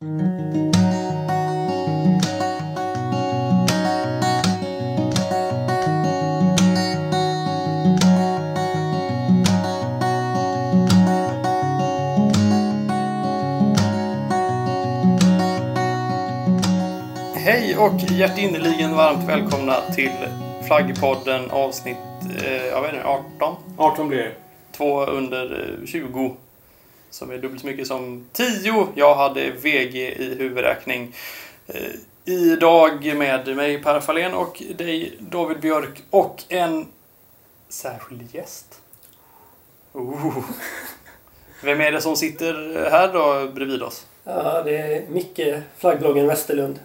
Hej och hjärtinnerligen varmt välkomna till Flaggpodden avsnitt eh, jag vet inte, 18. 18 blir det. Två under eh, 20. Som är dubbelt så mycket som 10. Jag hade VG i huvudräkning. Eh, idag med mig Per Fahlén och dig David Björk och en särskild gäst. Oh. Vem är det som sitter här då bredvid oss? Ja, det är Micke, flaggbloggen Westerlund.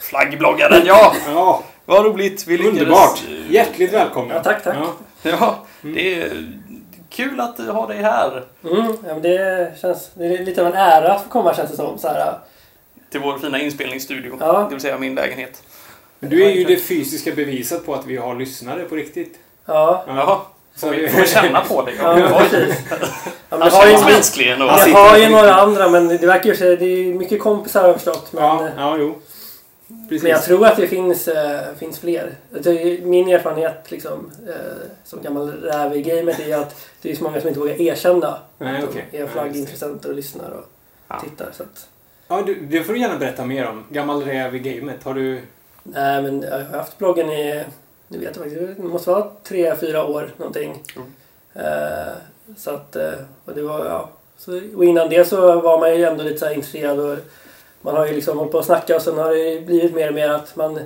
Flaggbloggaren, ja! Ja, Vad roligt! Vi lyckades- underbart. Hjärtligt välkomna. Ja, tack, tack. Ja. Ja, det är kul att ha dig här. Mm, ja, men det, känns, det är lite av en ära att få komma känns det som. Så här, Till vår fina inspelningsstudio. Ja. Det vill säga min lägenhet. Men Du är ju det fysiska beviset på att vi har lyssnare på riktigt. ja, Jaha. Så vi, får känna på det? ja, Oj. precis. Ja, men det har ju, har ju några andra, men det verkar ju Det är mycket kompisar har jag förstått. Men, Ja, ja jo. Precis. men jag tror att det finns, äh, finns fler. Är, min erfarenhet liksom, äh, som gammal räv i gamet är att det är så många som inte vågar erkänna Nej, att de är flaggintressenter och lyssnar och Ja. tittar. Så att, Ja, du, det får du gärna berätta mer om. Gammal räv i gamet. Har du... Nej, men jag har haft bloggen i, nu vet jag faktiskt, det måste vara tre, fyra år någonting. Mm. Eh, så att, och det var, ja. Så, och innan det så var man ju ändå lite så här intresserad och man har ju liksom hållit på att snacka och sen har det blivit mer och mer att man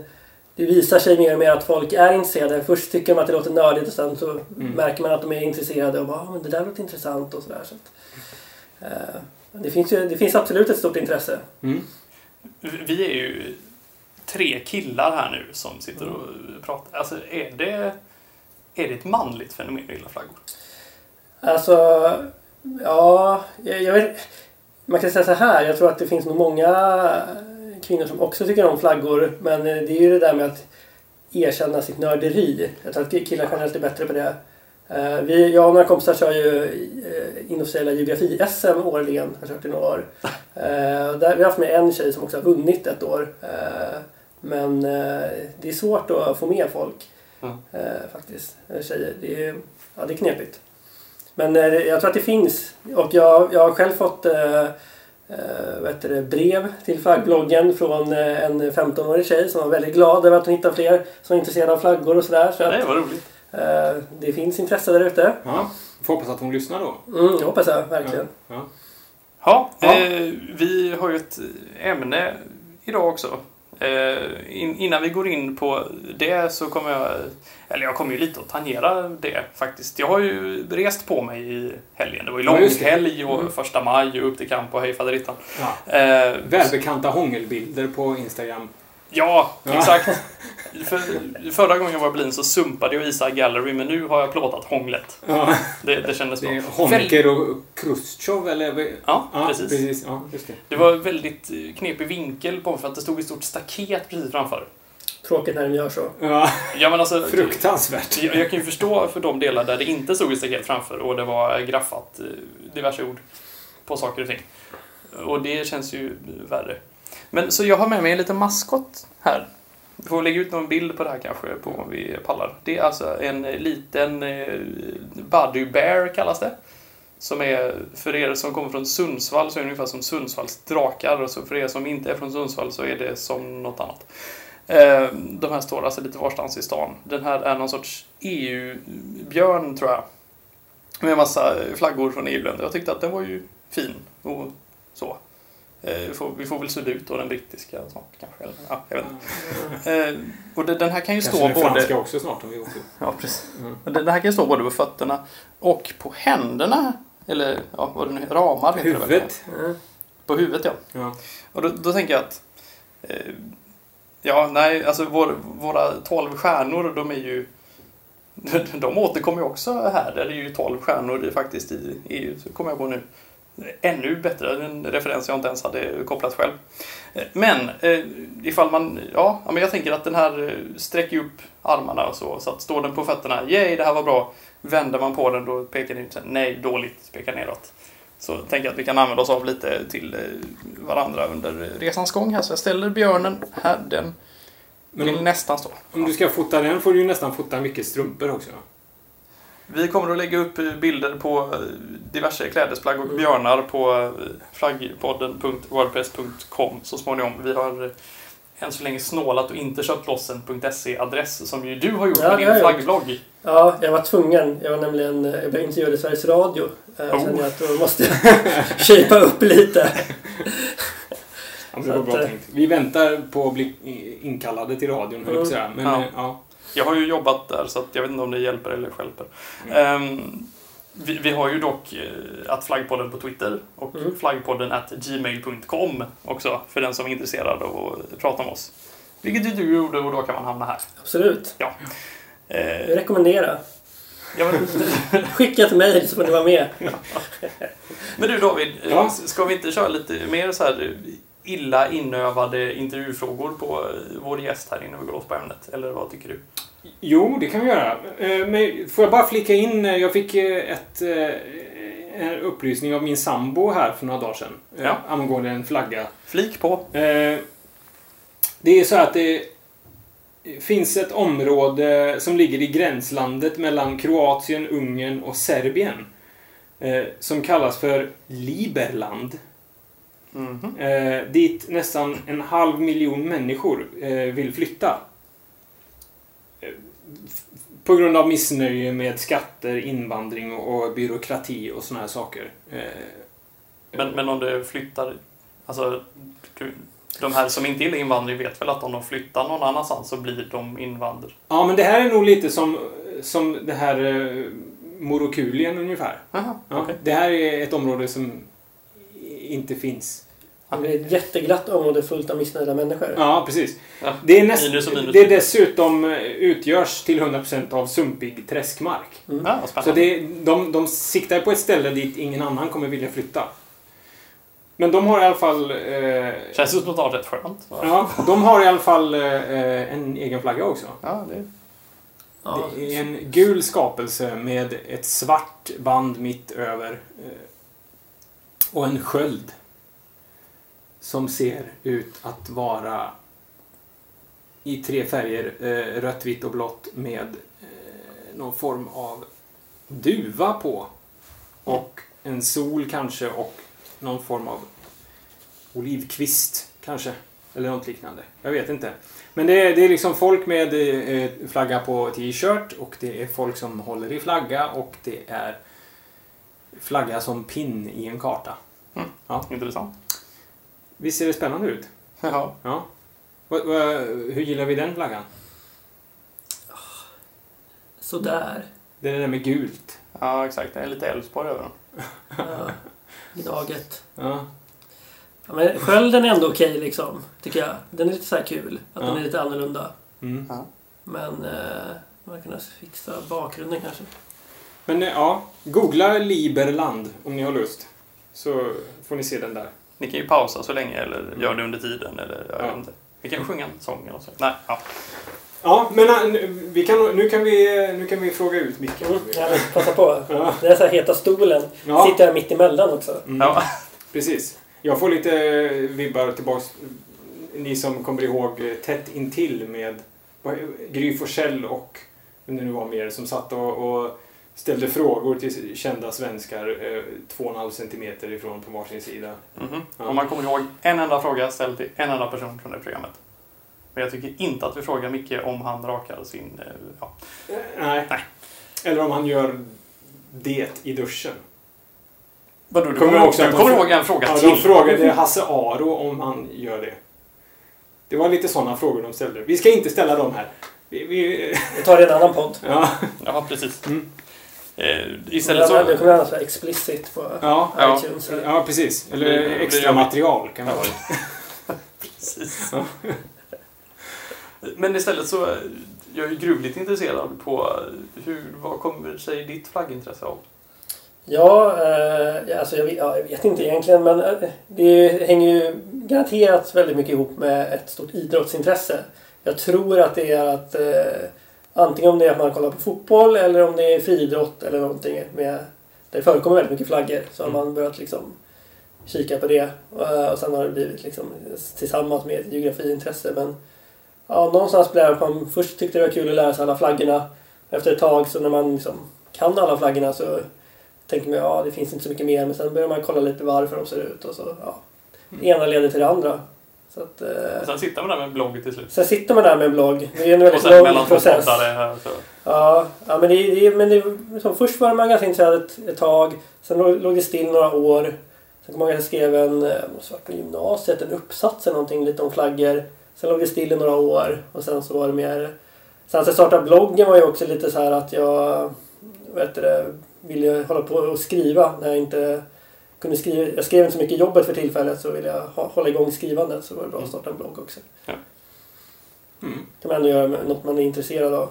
det visar sig mer och mer att folk är intresserade. Först tycker de att det låter nördigt och sen så märker man att de är intresserade och bara ah, men det där låter intressant och sådär. Så att, eh, det, finns ju, det finns absolut ett stort intresse. Mm. Vi är ju tre killar här nu som sitter och pratar. Alltså, är det, är det ett manligt fenomen att gilla flaggor? Alltså, ja, jag, jag vet Man kan säga så här, jag tror att det finns nog många kvinnor som också tycker om flaggor. Men eh, det är ju det där med att erkänna sitt nörderi. Jag tror att killar generellt är bättre på det. Eh, Vi, jag och några kompisar kör ju eh, inofficiella geografi-SM årligen. Har kört i några år. Där, vi har haft med en tjej som också har vunnit ett år. Men det är svårt att få med folk. Mm. Faktiskt. Tjejer. Det är, ja, det är knepigt. Men eh, jag tror att det finns. Och jag, jag har själv fått eh, eh, vad heter det, brev till flaggbloggen från eh, en 15-årig tjej som var väldigt glad över att hon hittar fler som är intresserade av flaggor och sådär. Så Nej, vad roligt. eh, det finns intresse där ute. Ja. Får hoppas att hon lyssnar då. Mm, jag hoppas jag verkligen. Ja. Ja, Ja. Eh, vi har ju ett ämne idag också. Eh, in, innan vi går in på det så kommer jag, eller jag kommer ju lite att tangera det faktiskt. Jag har ju rest på mig i helgen. Det var ju långhelg och Mm. första maj och upp till kamp och hej faderittan. Ja. Eh, Välbekanta hångelbilder på Instagram. Ja, Ja. exakt. För, förra gången jag var i Berlin så sumpade jag Isa Gallery men nu har jag plåtat hånglet. Ja. Det, det kändes bra. är Honecker och Khrushchev eller? Ja, Ja, precis. precis. Ja, just det. Det var väldigt eh, knepig vinkel på för att det stod ett stort staket precis framför. Tråkigt när de gör så. Ja, Ja, men alltså, fruktansvärt. jag, jag kan ju förstå för de delar där det inte stod ett staket framför och det var graffat eh, diverse ord på saker och ting. Och det känns ju värre. Men så jag har med mig en liten maskot här. Vi får lägga ut någon bild på det här kanske på om vi pallar. Det är alltså en liten eh, Buddy Bear kallas det. Som är, för er som kommer från Sundsvall så är det ungefär som Sundsvalls drakar. Och så för er som inte är från Sundsvall så är det som något annat. Eh, de här står alltså lite varstans i stan. Den här är någon sorts EU-björn tror jag. Med massa flaggor från EU-länder. Jag tyckte att den var ju fin och så. Eh, Vi får, vi får väl sudda ut då den brittiska snart kanske. Eller, ja, jag vet inte. Eh, Och det- den här kan ju Kanske stå den både... franska också snart om vi åker. Ja, precis. Mm. Den här kan ju stå både på fötterna och på händerna. Eller ja, vad det nu ramar heter det väl? Huvudet. Mm. På huvudet ja. Ja. Och då, då tänker jag att eh, Ja, nej, alltså vår, våra 12 stjärnor, de är ju de återkommer ju också här. Det är ju 12 stjärnor faktiskt i EU, så kommer jag på nu. Ännu bättre, en referens jag inte ens hade kopplat själv. Men eh, ifall man, ja, men jag tänker att den här eh, sträcker upp armarna och så, så att står den på fötterna, yay, det här var bra. Vänder man på den, då pekar den ut, nej, dåligt, pekar neråt. Så tänker jag att vi kan använda oss av lite till eh, varandra under resans gång här. Så jag ställer björnen här. Den Men vill nästan stå. om du ska fota den får du ju nästan fota mycket strumpor också. Vi kommer att lägga upp bilder på eh, diverse klädesplagg och björnar på eh, flaggpodden.wordpress.com så småningom. Vi har eh, än så länge snålat och inte köpt loss en .se-adress som ju du har gjort Ja, med din flaggblogg. Ja, jag var tvungen. Jag var nämligen jag blev intervjuad i Sveriges Radio. Eh, Jag Oh. kände att då måste jag shapea upp lite. Ja, det var att, bra eh, tänkt. Vi väntar på att bli inkallade till radion, att säga. Men Ja. ja. Ja. Jag har ju jobbat där så jag vet inte om det hjälper eller stjälper. Mm. Ehm, vi, vi har ju dock eh, att flaggpodden på Twitter och Mm. flaggpodden at gmail.com också för den som är intresserad av att prata med oss. Vilket ju du gjorde och då kan man hamna här. Absolut. Ja. Jag Eh, rekommenderar. ja, men, Skicka ett mejl så får ni vara med. men du David, eh, Ja. ska vi inte köra lite mer så här eh, illa inövade intervjufrågor på eh, vår gäst här innan vi går loss på ämnet? Eller vad tycker du? Jo, det kan vi göra. Eh, Men får jag bara flika in? eh, Jag fick ett, en upplysning av min sambo här för några dagar sedan. Ja. Angående en flagga. Flik på. Det är så att det finns ett område som ligger i gränslandet mellan Kroatien, Ungern och Serbien. Som kallas för Liberland. Mhm. Eh, dit nästan en halv miljon människor eh, vill flytta. Eh, På grund av missnöje med skatter, invandring och, och byråkrati och såna här saker. Eh, Men, men om det flyttar... Alltså, du, de här som inte gillar invandring vet väl att om de flyttar någon annanstans så blir de invandrare? Ja, men det här är nog lite som, som det här Morokulien ungefär. Jaha, Ja, okej. Det här är ett område som inte finns. Det blir ett jätteglatt område fullt av missnöjda människor. Ja, precis. Ja, Det är, näst, minus minus. det är dessutom eh, utgörs till 100% av sumpig träskmark. Mm. Ja, Så det, de, de siktar på ett ställe dit ingen annan kommer vilja flytta. Men de har i alla fall... Eh, Känns det som att det var rätt skönt. va? ja, de har i alla fall eh, en egen flagga också. Ja, det... Ja. Det är en gul skapelse med ett svart band mitt över. eh, och en sköld. Som ser ut att vara i tre färger, eh, rött, vitt och blått med eh, någon form av duva på. Och en sol kanske och någon form av olivkvist kanske. Eller något liknande. Jag vet inte. Men det är, det är liksom folk med eh, flagga på t-shirt och det är folk som håller i flagga och det är flagga som pin i en karta. Intressant. Visst ser det spännande ut? Ja. Ja. Hur gillar vi den flaggan? Sådär. Det är det där med gult. ja, exakt. Det är lite Älvsborg över den. Ja. Gnaget. Ja. Ja, men skölden är ändå okej liksom. Tycker jag. Den är lite så här kul. Att Ja. den är lite annorlunda. Mm. Men eh, man kan fixa bakgrunden kanske. Men eh, ja, googla Liberland om ni har lust. Så får ni se den där. Ni kan ju pausa så länge eller göra det under tiden. Eller, jag Ja. inte. Vi kan sjunga en sång eller så. Nej, ja. Ja, men eh, nu- vi kan, nu, kan vi, nu kan vi fråga ut Micke. Mm, ja, passa på. Ja. Den är så här heta stolen. Ja. Sitter här mitt emellan också. Mm. ja. Precis. Jag får lite eh, vibbar tillbaks. Ni som kommer ihåg eh, Tätt intill med Gry Forssell och vem det nu var mer som satt och, och ställde frågor till kända svenskar eh, två och en halv centimeter ifrån på varsin sida. Mhm. Ja. Om man kommer ihåg en enda fråga ställd till en enda person från det programmet. Men jag tycker inte att vi frågar Micke om han rakar sin... eh, Ja. Eh, Nej. Nej. Eller om han gör det i duschen. Vadå, du Kommer kommer, också du kommer ihåg en fråga Ja, till? de frågade Hasse Aro om han gör det. Det var lite sådana frågor de ställde. Vi ska inte ställa dem här. Vi, vi, Vi tar det i en annan podd. ja, Ja, precis. Mm. Eh, Det istället så... kommer annars vara explicit på ja, Ja. iTunes. ja, precis. Eller Det- det extra material kan Ja. ha. Precis. Ja. Men istället så är jag är gruvligt intresserad på hur, vad kommer sig ditt flaggintresse av? Ja, eh, alltså jag, vet, ja, jag vet inte egentligen men eh, det hänger ju garanterat väldigt mycket ihop med ett stort idrottsintresse. Jag tror att det är att eh, antingen om det är att man kollar på fotboll eller om det är friidrott eller någonting med det förekommer väldigt mycket flaggor. Så har Mm. man börjat liksom kika på det. Och, och sen har det blivit liksom tillsammans med ett geografiintresse. Men ja, någonstans blev det att man först tyckte det var kul att lära sig alla flaggorna. Efter ett tag så när man liksom kan alla flaggorna så tänker man ja det finns inte så mycket mer. Men sen börjar man kolla lite varför de ser ut och så ja. Det ena leder till det andra. Så att, eh, Och sen sitter man där med en blogg till slut. sen sitter man där med en blogg. Det är en väldigt lång process. här. Så. Ja, ja men, det, det, men det, så först var man ganska intresserad ett, ett tag. Sen låg, det still några år. Sen kom jag ihåg att skrev en, eh, måste vara på gymnasiet, en uppsats eller någonting lite om flaggor. Sen låg det still i några år och sen så var det mer... Sen så jag startade bloggen var ju också lite så här att jag heter det, ville hålla på och skriva när jag inte kunde skriva. Jag skrev inte så mycket jobbet för tillfället så ville jag ha, hålla igång skrivandet så var det bra att starta en blogg också. Mm. kan man ändå göra med något man är intresserad av.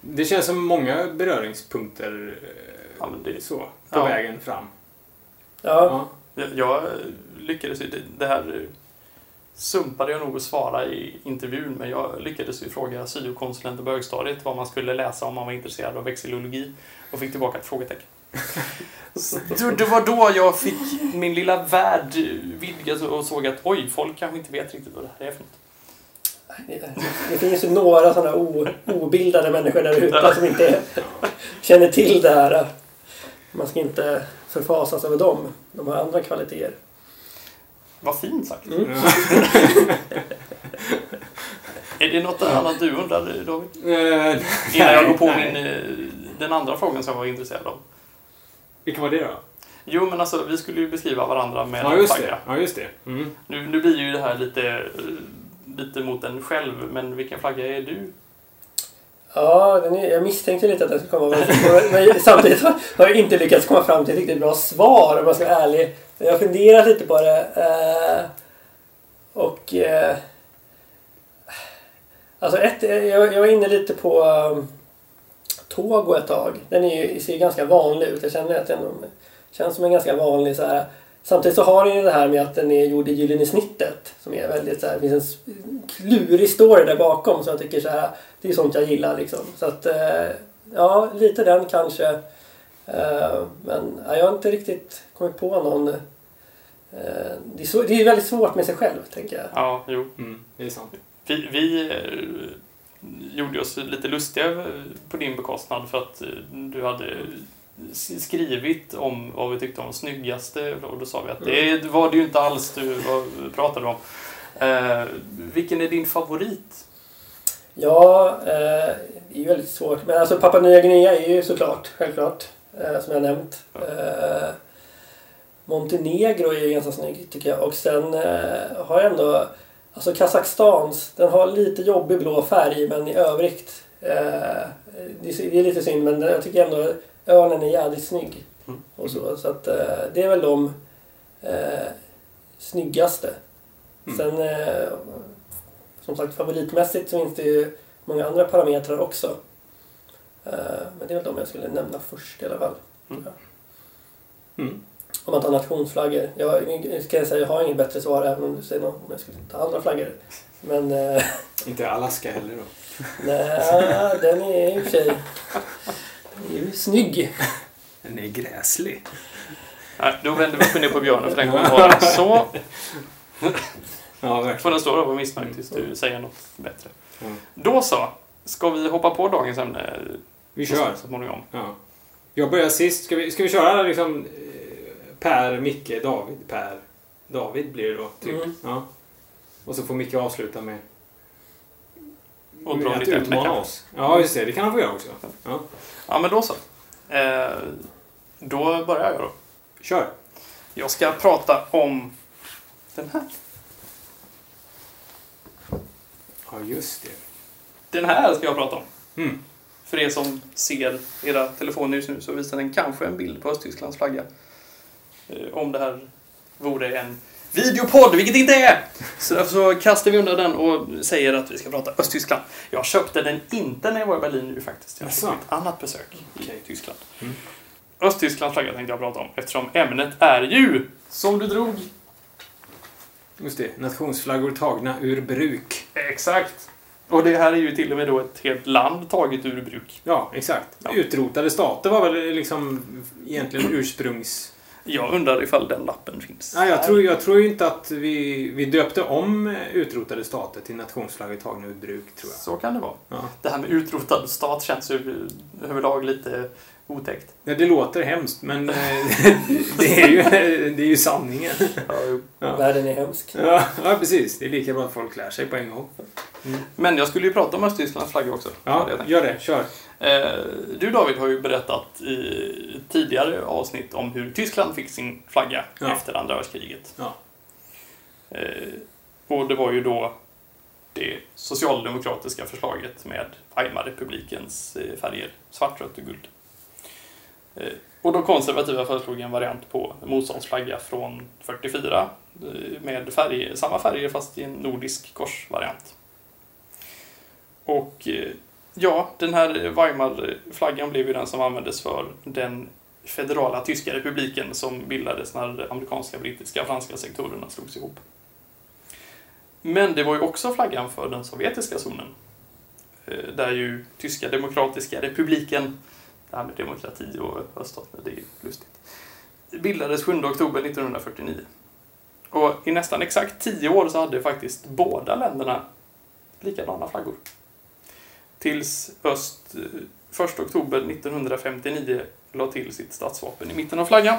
Det känns som många beröringspunkter eh, Ja, men det- så, på ja. vägen fram. Ja, Jag, jag lyckades ju, det, det här sumpade jag nog att svara i intervjun, men jag lyckades ju fråga syokonsulenten på högstadiet vad man skulle läsa om man var intresserad av växillologi och fick tillbaka ett frågetecken. Så det, var då jag fick min lilla värld vidgas och såg att oj, folk kanske inte vet riktigt vad det här är för något. Det, finns ju några sådana o, obildade människor där ute som inte känner till det här. Man ska inte förfasas över dem. De har andra kvaliteter. Vad fint sagt. Mm. Är det något annat du undrar David? Eh, Innan jag går på min, eh, den andra frågan som jag var intresserad av. Vilken var det då? Jo, men alltså vi skulle ju beskriva varandra med Ja, en just flagga. det. Ja, just det. Mm. Nu, nu blir ju det här lite, eh, lite mot en själv, men vilken flagga är du? Ja, den är, jag misstänkte lite att den skulle komma. Men, men samtidigt har har jag inte lyckats komma fram till ett riktigt bra svar om jag ska vara ärlig. Jag har funderat lite på det. Eh, och... Eh, alltså ett, jag, jag var inne lite på um, Togo ett tag. Den är ju, ser ganska vanlig ut. Jag känner att den känns som en ganska vanlig så här. Samtidigt så har den ju det här med att den är gjord i gyllene snittet. Som är väldigt så här, det finns en klurig story där bakom. Så jag tycker så här, det är sånt jag gillar liksom. Så att, eh, ja, lite den kanske. Eh, men ja, jag har inte riktigt kommit på någon. Eh, det är, så, det är väldigt svårt med sig själv, tänker jag. Ja, jo. Mm, det är sant. Vi, vi gjorde oss lite lustiga på din bekostnad för att eh, du hade skrivit om vad vi tyckte om snyggaste och då sa vi att det var det ju inte alls du pratade om. Eh, vilken är din favorit? Ja, eh, det är ju väldigt svårt. Men alltså Papua Nya Guinea är ju såklart, självklart, eh, som jag nämnt. Eh, Montenegro är ju ganska snygg tycker jag. Och sen eh, har jag ändå, alltså Kazakstans, den har lite jobbig blå färg men i övrigt, eh, det, är, lite synd men jag tycker ändå ölen är jävligt snygg. Mm. Och så, så att eh, det är väl de eh, snyggaste. Mm. Sen eh, som sagt favoritmässigt så finns det ju många andra parametrar också. Eh, men det är väl de jag skulle nämna först i alla fall. Mm. Om man tar nationsflaggor. Jag, ska jag, säga, jag har inget bättre svar även om du säger något om jag skulle ta andra flaggor. Men eh, Inte Alaska heller då. nej, den är i och för sig den är ju snygg. Den är gräslig. Nej, då vänder vi upp och ner på björnen för den kommentaren. Så Ja, verkligen. får den stå och vara missnöjd tills du säger något bättre. Mm. Då så. Ska vi hoppa på dagens ämne? Vi kör. Så småningom. Ja. Jag börjar sist. Ska vi, ska vi köra liksom Per, Micke, David, Per, David blir det då. Typ. Mm. Ja. Och så får Micke avsluta med, Och med dra att utmana oss. Ja, just det. Det kan han få göra också. Ja. Ja, men då så. Eh, då börjar jag då. Kör. Jag ska prata om den här. Ja, just det. Den här ska jag prata om. Mm. För er som ser era telefoner just nu så visar den kanske en bild på Östtysklands flagga. Eh, om det här vore en videopodd, vilket det inte är! Så så kastar vi undan den och säger att vi ska prata Östtyskland. Jag köpte den inte när jag var i Berlin nu faktiskt. Jag fick ett annat besök i Okej. Tyskland. Mm. Östtysklands flagga tänkte jag prata om eftersom ämnet är ju, som du drog, Just det. Nationsflaggor tagna ur bruk. exakt. Och det här är ju till och med då ett helt land taget ur bruk. Ja, exakt. Ja. Utrotade stater var väl liksom egentligen ursprungs... Jag undrar ifall den lappen finns. Nej, jag tror, jag tror ju inte att vi, vi döpte om utrotade stater till nationsflaggor tagna ur bruk, tror jag. Så kan det vara. Ja. Det här med utrotad stat känns ju överlag lite otäckt. Ja, det låter hemskt, men eh, det, är ju, det är ju sanningen. Ja. Världen är hemsk. Ja, ja, precis. Det är lika bra att folk lär sig på en gång. Men jag skulle ju prata om Östtysklands flagga också. Ja, gör det. Kör. Eh, Du David har ju berättat i tidigare avsnitt om hur Tyskland fick sin flagga Ja. efter andra världskriget. Ja. Eh, Och det var ju då det socialdemokratiska förslaget med Weimarrepublikens färger, svart, rött och guld. Eh, och de konservativa föreslog en variant på motståndsflagga från 44 eh, med färg, samma färger fast i en nordisk korsvariant. Och eh, ja, den här Weimarflaggan blev ju den som användes för den federala tyska republiken som bildades när de amerikanska, brittiska och franska sektorerna slogs ihop. Men det var ju också flaggan för den sovjetiska zonen. Där ju Tyska Demokratiska Republiken, det här med demokrati och öststaterna, det är lustigt, bildades 7 oktober 1949. Och i nästan exakt tio år så hade faktiskt båda länderna likadana flaggor. Tills öst 1 oktober 1959 la till sitt statsvapen i mitten av flaggan.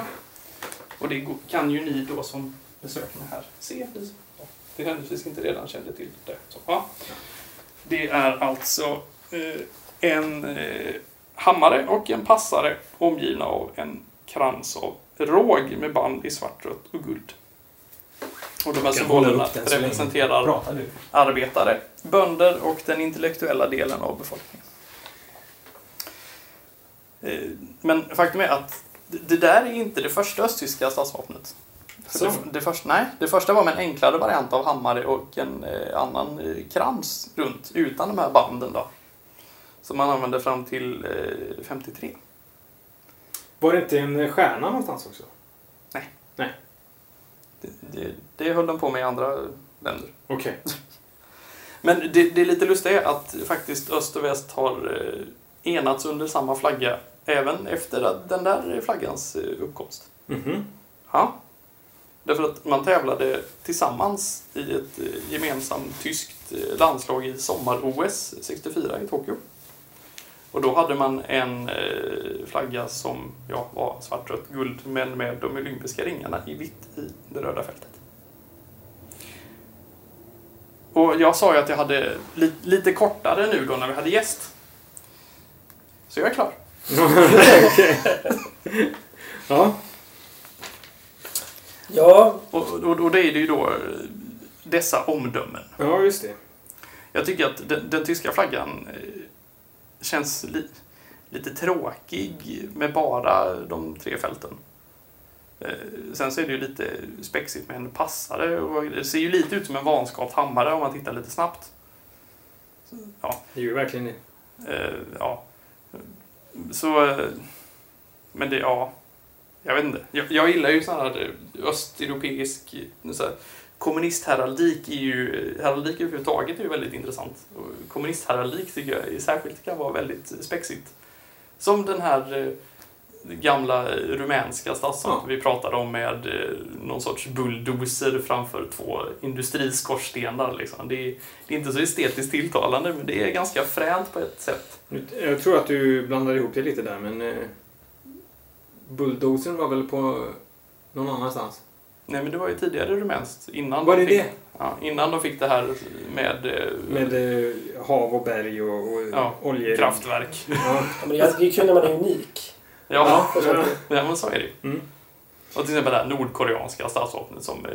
Och det kan ju ni då som besökare här se. Det händelsevis inte redan kände till det. Så, ja. Det är alltså eh, en eh, hammare och en passare omgivna av en krans av råg med band i svart, rött och guld. Och de här symbolerna representerar arbetare, bönder och den intellektuella delen av befolkningen. Eh, Men faktum är att det- där är inte det första östtyska Så. Det, det, första, nej, det första var med en enklare variant av hammare och en eh, annan eh, krans runt, utan de här banden då. Som man använde fram till eh, 53. Var det inte en stjärna någonstans också? Det, det, det höll de på med i andra länder. Okej. Men det, det är lite lustigt att faktiskt öst och väst har eh, enats under samma flagga även efter den där flaggans eh, uppkomst. Mhm. Ja. Därför att man tävlade tillsammans i ett eh, gemensamt tyskt landslag i sommar-OS 64 i Tokyo. Och då hade man en eh, flagga som ja, var svart, rött, guld men med de olympiska ringarna i vitt i det röda fältet. Och jag sa ju att jag hade li lite kortare nu då när vi hade gäst. Så jag är klar. Ja. Ja, Och, och, och det är det ju då dessa omdömen. ja, just det. Jag tycker att den, den tyska flaggan eh, känns li, lite tråkig med bara de tre fälten. Eh, sen så är det ju lite spexigt med en passare och det ser ju lite ut som en vanskapt hammare om man tittar lite snabbt. Så, ja, Det är ju verkligen det. eh, ja. Så, eh, men det, ja. Jag vet inte. Jag, jag gillar ju sån här östeuropeisk så här, kommunistheraldik är ju, heraldik överhuvudtaget är ju väldigt intressant. Och kommunistheraldik tycker jag särskilt kan vara väldigt spexigt. Som den här eh, gamla rumänska stadsstaden Ja. vi pratade om med eh, någon sorts bulldozer framför två industriskorstenar. Liksom. Det, är, det är inte så estetiskt tilltalande men det är ganska fränt på ett sätt. Jag tror att du blandade ihop det lite där, men... Eh, bulldozern var väl på någon annanstans? Nej men det var ju tidigare rumänskt. Innan Var de det fick, det? Ja, innan de fick det här med, eh, Med eh, hav och berg och, och Ja, olje... kraftverk. Ja. ja, men det är är kul när man är unik. Ja, saker. ja men så är det ju. Mm. Och till exempel det här nordkoreanska statsvapnet som eh,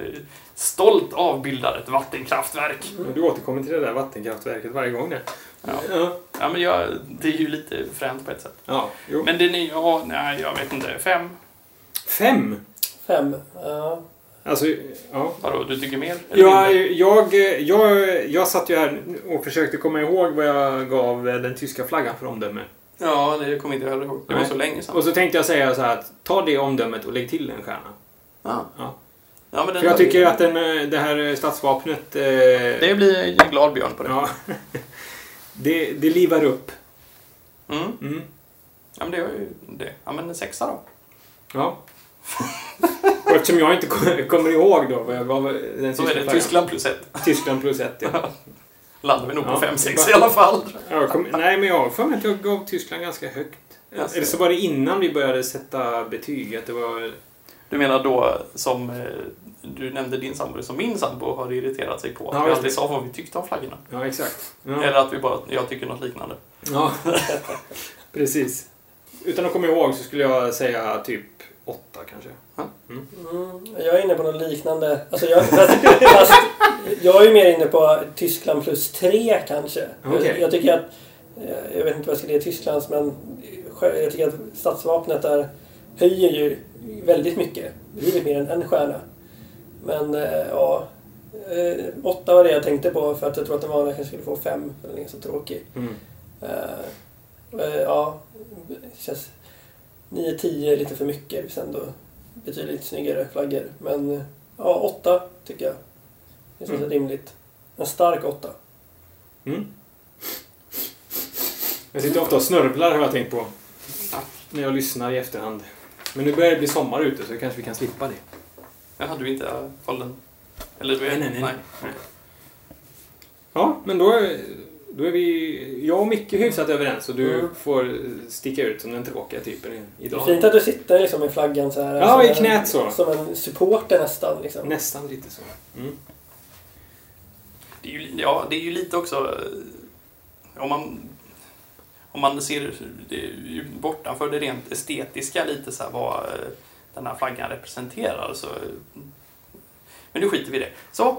stolt avbildar ett vattenkraftverk. Men Du återkommer till det där vattenkraftverket varje gång där. Ja. Ja, Ja, men jag, det är ju lite fränt på ett sätt. ja jo. Men det ni, ja, nej, jag vet inte. Fem? Fem! Fem. Ja. Alltså, ja. Vadå, du tycker mer? Eller Jag, jag, jag, satt ju här och försökte komma ihåg vad jag gav den tyska flaggan för omdöme. Ja, det kommer inte jag heller ihåg. Det var Nej. så länge sedan. Och så tänkte jag säga så här att ta det omdömet och lägg till en stjärna. Ja. Ja. Ja, men den För jag tycker att den, eh, det här stadsvapnet... eh, Det blir en glad björn på det. Ja. Det, det livar upp. Mm. Mm. Ja, men det var ju det. Ja, men en sexa då. Ja. Och eftersom jag inte kom- kommer ihåg då vad jag gav den Så sista är det flaggan. Tyskland plus ett. Tyskland plus ett, ja. Landar vi nog på Ja. 5-6 i alla fall. Kom, nej, men jag har för mig att jag gav Tyskland ganska högt. Jaså. Eller så var det innan vi började sätta betyg. Att det var... Du menar då som eh, du nämnde din sambo som min sambo har irriterat sig på. Att Ja, vi det. sa vad vi tyckte om flaggorna. Ja, exakt. Ja. Eller att vi bara, jag tycker något liknande. Ja, precis. Utan att komma ihåg så skulle jag säga typ åtta kanske. Mm, jag är inne på något liknande. Alltså jag, fast, fast, jag är ju mer inne på Tyskland plus tre kanske. Okej. Jag, jag tycker att, eh, jag vet inte vad jag ska ge Tysklands, men jag tycker att stadsvapnet där höjer ju väldigt mycket. Betydligt mer än en stjärna. Men eh, ja, eh, åtta var det jag tänkte på för att jag tror att den vanliga kanske skulle få fem. för Den är så tråkig. Mm. Eh, ja, känns 9-10 är lite för mycket. Det finns ändå betydligt snyggare flaggor. Men eh, ja, 8 tycker jag. Det känns Mm. rimligt. En stark 8. Mm. Jag sitter ofta och snörvlar har jag tänkt på. När jag lyssnar i efterhand. Men nu börjar det bli sommar ute så kanske vi kan slippa det. Jaha, du inte Fallen? Eller du är... Nej, nej, nej. Ja, men då, då är vi... Jag och Micke hyfsat överens och du Mm. får sticka ut som den tråkiga typen i- Det är idag. fint att du sitter liksom med flaggan så här. Ja, som i en- knät så. Som en supporter nästan. Liksom. Nästan lite så. Mm. Det är ju, ja, det är ju lite också... eh, Om man, om man ser det bortanför det rent estetiska lite så här vad eh, den här flaggan representerar så... Men nu skiter vi i det. Så, eh,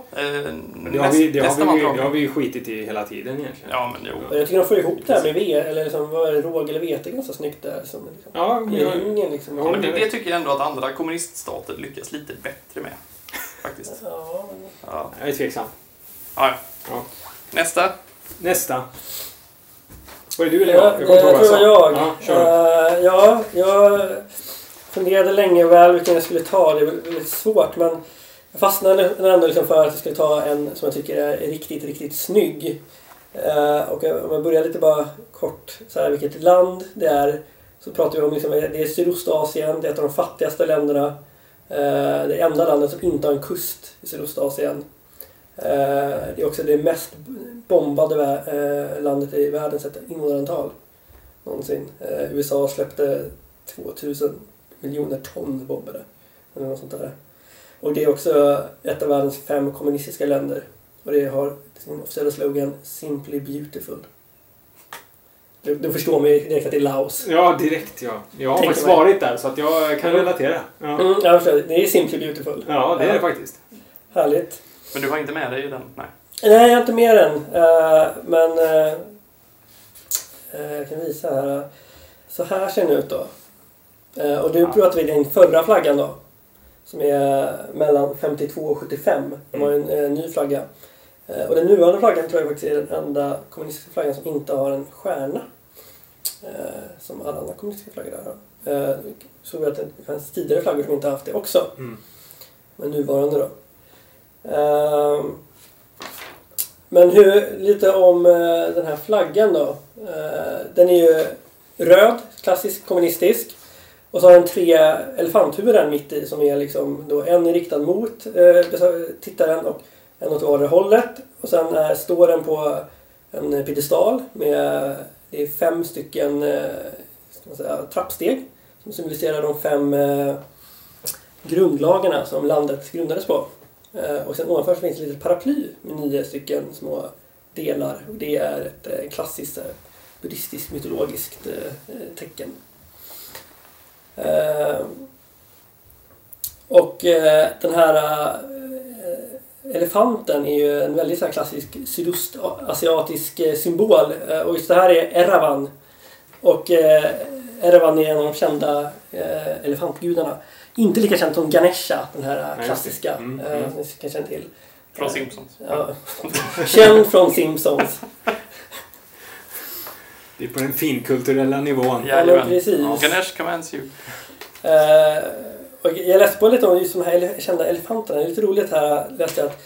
Det har, vi, det, har nästa vi, man ju- pratar det om. har vi ju skitit i hela tiden egentligen. Ja, men jo. Jag tycker de får ihop det här med V, eller liksom, vad är det, råg eller vete ganska snyggt där. Som, liksom, Ja, I jag, ringen liksom. Ja, men det, det tycker jag ändå att andra kommuniststater lyckas lite bättre med. Faktiskt. Ja, men- Ja, jag är tveksam. ja. ja. Nästa. Nästa. Var det du eller Ja, jag? jag, kommer jag vad tror det var jag. Ja, kör. Eh, ja, jag funderade länge väl vilken jag skulle ta. Det är väldigt svårt men jag fastnade ändå liksom för att jag skulle ta en som jag tycker är riktigt, riktigt snygg. Eh, och om jag börjar lite bara kort så här, vilket land det är. Så pratar vi om liksom, det är Sydostasien, det är ett av de fattigaste länderna. Eh, det enda landet som inte har en kust i Sydostasien. Eh, det är också det mest bombade eh, landet i världen sett invånarantal någonsin. Eh, USA släppte 2000 miljoner ton bombade. Eller något sånt där. Och det är också ett av världens fem kommunistiska länder. Och det har sin officiella slogan Simply Beautiful. Du, du förstår mig direkt att det är Laos. Ja, direkt ja. Jag har Tänker faktiskt mig. varit där så att jag kan Mm. relatera. Ja, Mm, jag förstår. Det är Simply Beautiful. ja det är det faktiskt. Härligt. Men du har inte med dig den? Nej. Nej, jag har inte med den. Eh, men eh, eh, jag kan visa här. Så här ser den ut då. Eh, och nu Ja. pratar vi den förra flaggan då. Som är mellan 52 och 75. De har ju en eh, ny flagga. Eh, och den nuvarande flaggan tror jag faktiskt är den enda kommunistiska flaggan som inte har en stjärna. Eh, som alla andra kommunistiska flaggor har. Eh, såg vi att det fanns tidigare flaggor som inte haft det också. Mm. Men nuvarande då. Men hur, lite om den här flaggan då. Den är ju röd, klassisk kommunistisk. Och så har den tre elefanthuvuden mitt i som är liksom då en riktad mot eh, tittaren och en åt vardera hållet. Och sen är, står den på en piedestal med det är fem stycken eh, ska man säga, trappsteg som symboliserar de fem eh, grundlagarna som landet grundades på. Eh, Och sen ovanför så finns det ett litet paraply med nio stycken små delar. Och det är ett eh, klassiskt eh, buddhistiskt mytologiskt eh, tecken. Eh, Och eh, den här eh, elefanten är ju en väldigt så klassisk sydostasiatisk symbol. Och just det här är Erawan. Och Erawan är en av de kända elefantgudarna. Inte lika känd som Ganesha, den här klassiska Mm, mm. som ni kan känna till. Från Simpsons. Ja. Känd från Simpsons. Det är på den finkulturella nivån. Ja, men precis. Ganesh commands you. Och jag läste på lite om just de här kända elefanterna. Det är lite roligt här läste jag att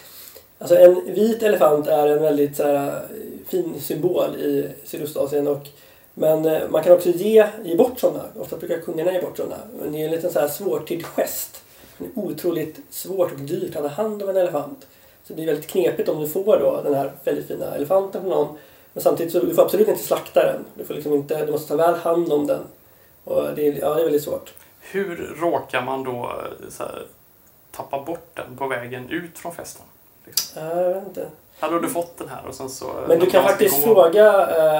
alltså en vit elefant är en väldigt så här, fin symbol i Sydostasien. Och, men eh, man kan också ge, ge bort sådana. Ofta brukar kungarna ge bort sådana. Men det är en liten så här svårtydd gest. Det är otroligt svårt och dyrt att ta hand om en elefant. Så det blir väldigt knepigt om du får då den här väldigt fina elefanten från någon. Men samtidigt så du får absolut inte slakta den. Du, får liksom inte, du måste ta väl hand om den. Och det, är, ja, det är väldigt svårt. Hur råkar man då eh, här, tappa bort den på vägen ut från festen? Liksom? Ja, Jag vet inte. Hade du fått den här och sen så... Men du kan faktiskt gå- fråga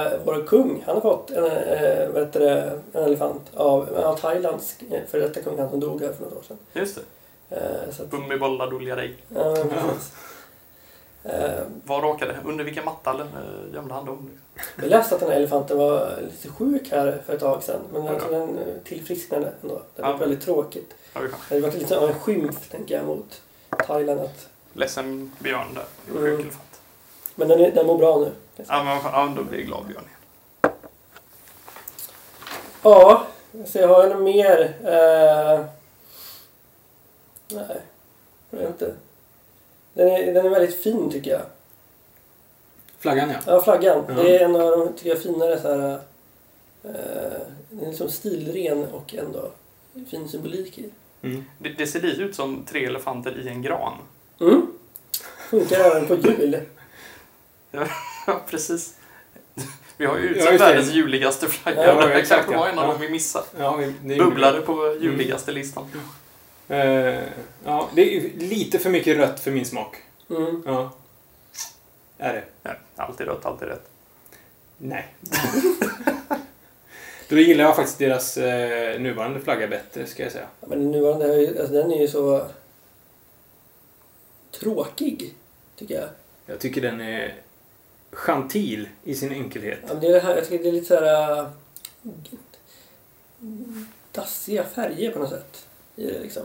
eh, vår kung. Han har fått en, eh, vad heter det, en elefant av, av Thailands eh, före detta kung, han som dog här för något år sedan. Just det. Eh, att, Bummi bolla dulja dig. ja, precis. Eh, Var råkade? Under vilken matta eh, gömde han dem? Liksom? Jag läste att den här elefanten var lite sjuk här för ett tag sedan. Men jag Ja. tror den eh, tillfrisknade ändå. Det var Ja. väldigt tråkigt. Skönt. Det varit lite av en skymf, tänker jag, mot Thailand. Att, Ledsen Björn där. Sjuk Mm. elefant. men den, är, den mår bra nu. Ja, men ja, då blir jag glad Björn. Ja, så jag har något mer. Eh, nej, jag vet inte. Den är, den är väldigt fin tycker jag. Flaggan ja. Ja, flaggan. Ja. Det är en av de tycker jag, finare så här, eh, Den är liksom stilren och ändå fin symbolik i. Mm. Det, det ser lite ut som tre elefanter i en gran. Mm. Funkar även på jul. Ja, precis. Vi har ju utsett världens juligaste flagga. Ja, det kanske var en av dem vi missade. ja vi, Bubblade på juligaste listan. Eh, ja, det är lite för mycket rött för min smak. Mm. Ja. Är det? Ja, alltid rött, alltid rätt. Nej. Då gillar jag faktiskt deras eh, nuvarande flagga bättre, ska jag säga. Ja, Men nuvarande, alltså, den är ju så tråkig, tycker jag. Jag tycker den är gentil i sin enkelhet. Ja, men det är det här, jag tycker det är lite så här äh, dassiga färger på något sätt. I det, liksom.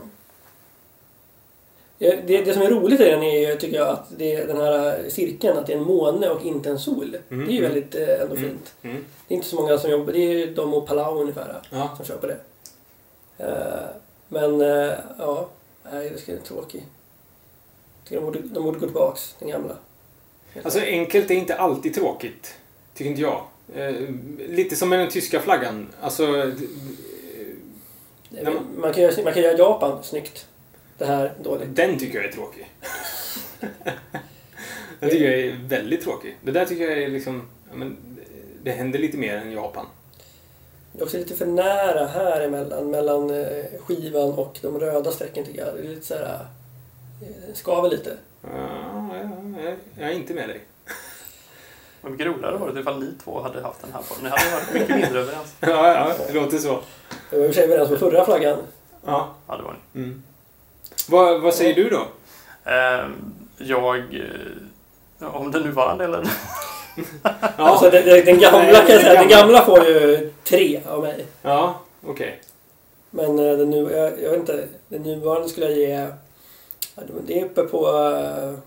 Det, det som är roligt i den är ju, tycker jag, att det är den här cirkeln, att det är en måne och inte en sol. Mm, Det är ju mm. väldigt eh, ändå Mm. fint. Mm. Det är inte så många som jobbar, det är ju de och Palau ungefär Ja. som på det. Eh, men eh, ja, nej, det vara tråkig. De borde, de borde gå tillbaks, den gamla. Alltså enkelt är inte alltid tråkigt. Tycker inte jag. Eh, lite som med den tyska flaggan. Alltså... men man, kan göra, man kan göra Japan snyggt. Det här dåligt. Den tycker jag är tråkig. den tycker jag är väldigt tråkig. Det där tycker jag är liksom... Ja, men, det händer lite mer än Japan. Det är också lite för nära här emellan, mellan eh, skivan och de röda strecken tycker jag. Det är lite så här... eh, Skaver lite. Ja, ja, ja, jag är inte med dig. Vad mycket roligare var det ifall ni två hade haft den här på. Ni hade varit mycket mindre överens. Ja, ja, det låter så. Vi var i och för sig överens på förra flaggan. Ja. Ja, det var ni. Mm. Vad, vad säger du då? Ehm, jag... eh, Om den nuvarande eller? Ja, Alltså, den, den, gamla Nej, kan jag säga, den gamla får ju tre av mig. ja okej. Men eh, den, nu, jag, jag vet inte, den nuvarande skulle jag ge... Det- är uppe på uh,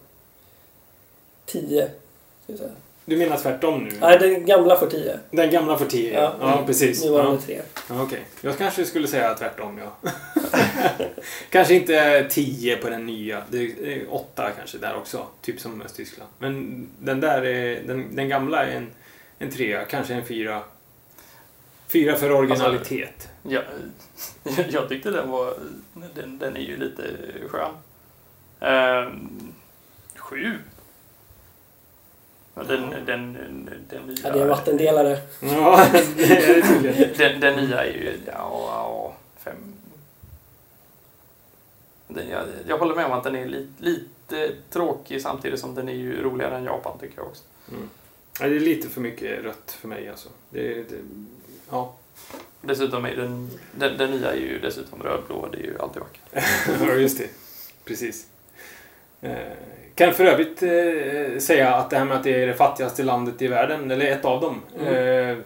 tio. Ska jag säga. Du menar tvärtom nu? Nej, den gamla får tio. Den gamla får 10, ja. Ja. ja. precis. Nuvarande Ja. tre. Ja, Okej. Jag kanske skulle säga tvärtom, ja. kanske inte 10 på den nya. Det är 8 kanske där också. Typ som Östtyskland. Men den där är, den, den gamla är en, en trea, kanske en fyra. Fyra för originalitet. Ja, jag tyckte den var... Den, den är ju lite skön. Ehm, sju. Den, den, den, nya... Ja, det är en vattendelare. Ja, det är det. Den, den nya är ju... Ja, ja fem... Den, jag, jag håller med om att den är lite, lite tråkig samtidigt som den är ju roligare än Japan tycker jag också. Ja, det är lite för mycket rött för mig alltså. Det, det, ja. Dessutom är den, den, den nya är ju dessutom rödblå det är ju alltid vackert. ja, just det. Precis. Eh, Kan för övrigt eh, säga att det här med att det är det fattigaste landet i världen, eller ett av dem, Mm.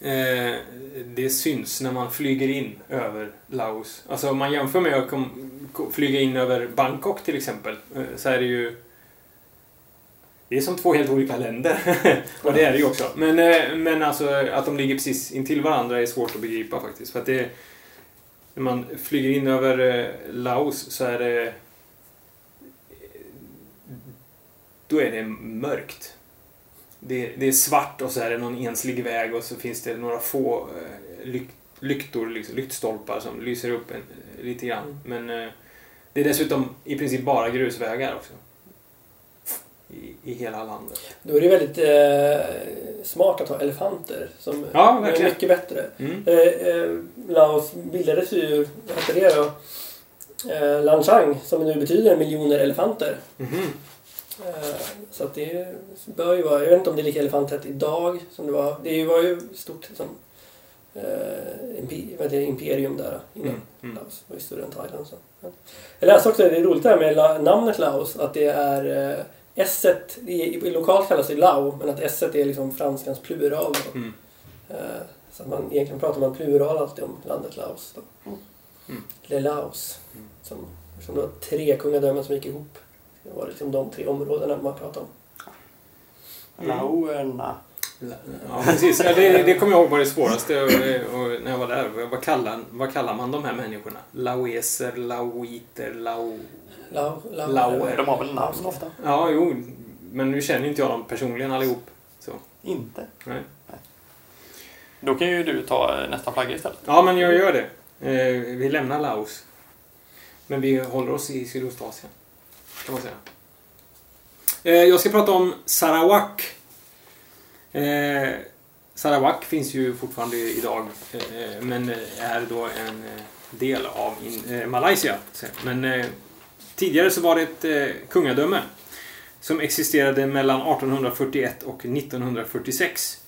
eh, det syns när man flyger in över Laos. Alltså om man jämför med att kom, kom, flyga in över Bangkok till exempel, eh, så är det ju det är som två helt olika länder. och det är det ju också. Men, eh, men alltså att de ligger precis intill varandra är svårt att begripa faktiskt. För att det, När man flyger in över Laos så är det... Då är det mörkt. Det är, det är svart och så är det någon enslig väg och så finns det några få eh, lyk, lyktor, liksom, lyktstolpar som lyser upp en, lite grann. Men eh, det är dessutom i princip bara grusvägar också. I, i hela landet. Då är det väldigt eh, smart att ha elefanter. Som Ja, är mycket bättre. Mm. Eh, eh, Laos bildades ju, vad heter det då? Eh, Lanchang, som nu betyder miljoner elefanter. Mhm. Eh, så att det bör ju vara, jag vet inte om det är lika elefanttätt idag som det var. Det var ju stort som eh, det, imperium där innan. Mm. Mm. Laos var ju större än Thailand. Så. Ja. Jag läste också, det är roligt det här med namnet Laos, att det är eh, s i, i, lokalt kallas det Lao, men att s är liksom franskans plural. Mm. Eh, så att man, egentligen pratar man plural alltid om landet Laos. Då. Mm. Le Laos. Mm. Som, som då tre kungadömen som gick ihop. Det var liksom de tre områdena man pratade om. Mm. Laoerna. Ja, precis. Ja, det, det kommer jag ihåg var det svåraste och, och när jag var där. Vad kallar, vad kallar man de här människorna? Laoeser, laoiter, lao... Lao, Lao, Laoer. De har väl namn ofta? Ja, jo. Men nu känner inte jag dem personligen allihop. Så. Inte. Nej. Då kan ju du ta eh, nästa flagga istället. Ja, men jag gör det. Eh, vi lämnar Laos. Men vi håller oss i Sydostasien. Kan man säga. Eh, jag ska prata om Sarawak. Eh, Sarawak finns ju fortfarande idag. Eh, men eh, är då en eh, del av in, eh, Malaysia. Men eh, tidigare så var det ett eh, kungadöme. Som existerade mellan 1841 och 1946.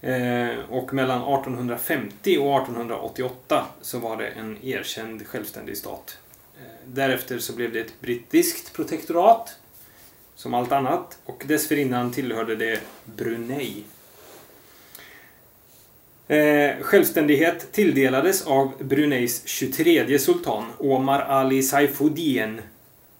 Eh, och mellan 1850 och 1888 så var det en erkänd självständig stat. Därefter så blev det ett brittiskt protektorat, som allt annat, och dessförinnan tillhörde det Brunei. Eh, självständighet tilldelades av Bruneis 23 sultan, Omar Ali Saifuddin,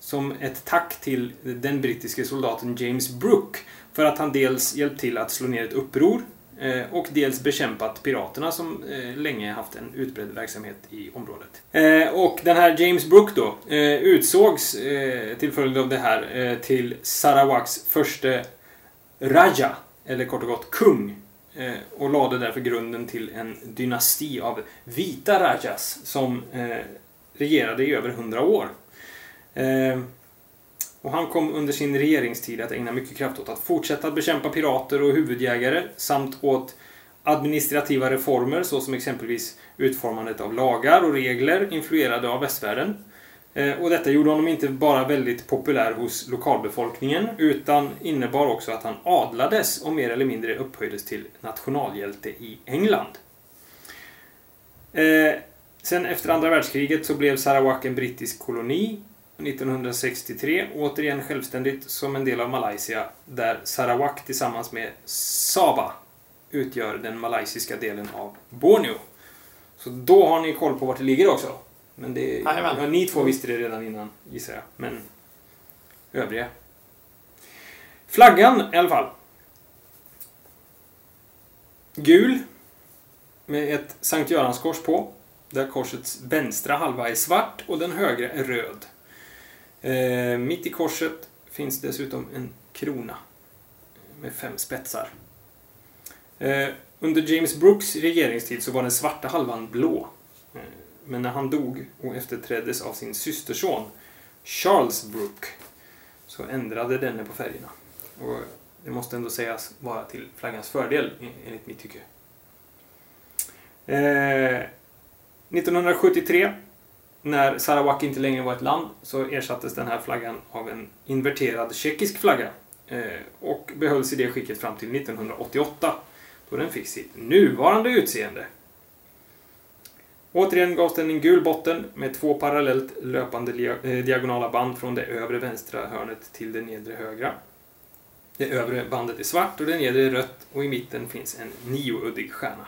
som ett tack till den brittiske soldaten James Brooke för att han dels hjälpt till att slå ner ett uppror Eh, och dels bekämpat piraterna som eh, länge haft en utbredd verksamhet i området. Eh, och den här James Brooke då utsågs till följd av det här till Sarawaks första Raja, eller kort och gott kung. Och lade därför grunden till en dynasti av vita Rajas som regerade i över hundra år. Och han kom under sin regeringstid att ägna mycket kraft åt att fortsätta bekämpa pirater och huvudjägare samt åt administrativa reformer såsom exempelvis utformandet av lagar och regler influerade av västvärlden. Eh, och detta gjorde honom inte bara väldigt populär hos lokalbefolkningen utan innebar också att han adlades och mer eller mindre upphöjdes till nationalhjälte i England. Eh, sen efter andra världskriget så blev Sarawak en brittisk koloni 1963 återigen självständigt som en del av Malaysia där Sarawak tillsammans med Sabah utgör den malaysiska delen av Borneo. Så då har ni koll på vart det ligger också. Men det, ja, ni två visste det redan innan gissar jag. Men övriga. Flaggan i alla fall. Gul. Med ett Sankt Göranskors på. Där korsets vänstra halva är svart och den högra är röd. Eh, mitt i korset finns dessutom en krona med fem spetsar. Eh, under James Brooks regeringstid så var den svarta halvan blå. Eh, men när han dog och efterträddes av sin systerson Charles Brook så ändrade denne på färgerna. Och det måste ändå sägas vara till flaggans fördel enligt mitt tycke. Eh, 1973 när Sarawak inte längre var ett land så ersattes den här flaggan av en inverterad tjeckisk flagga eh, och behölls i det skicket fram till 1988 då den fick sitt nuvarande utseende. Återigen gavs den en gul botten med två parallellt löpande eh, diagonala band från det övre vänstra hörnet till det nedre högra. Det övre bandet är svart och det nedre är rött och i mitten finns en niouddig stjärna.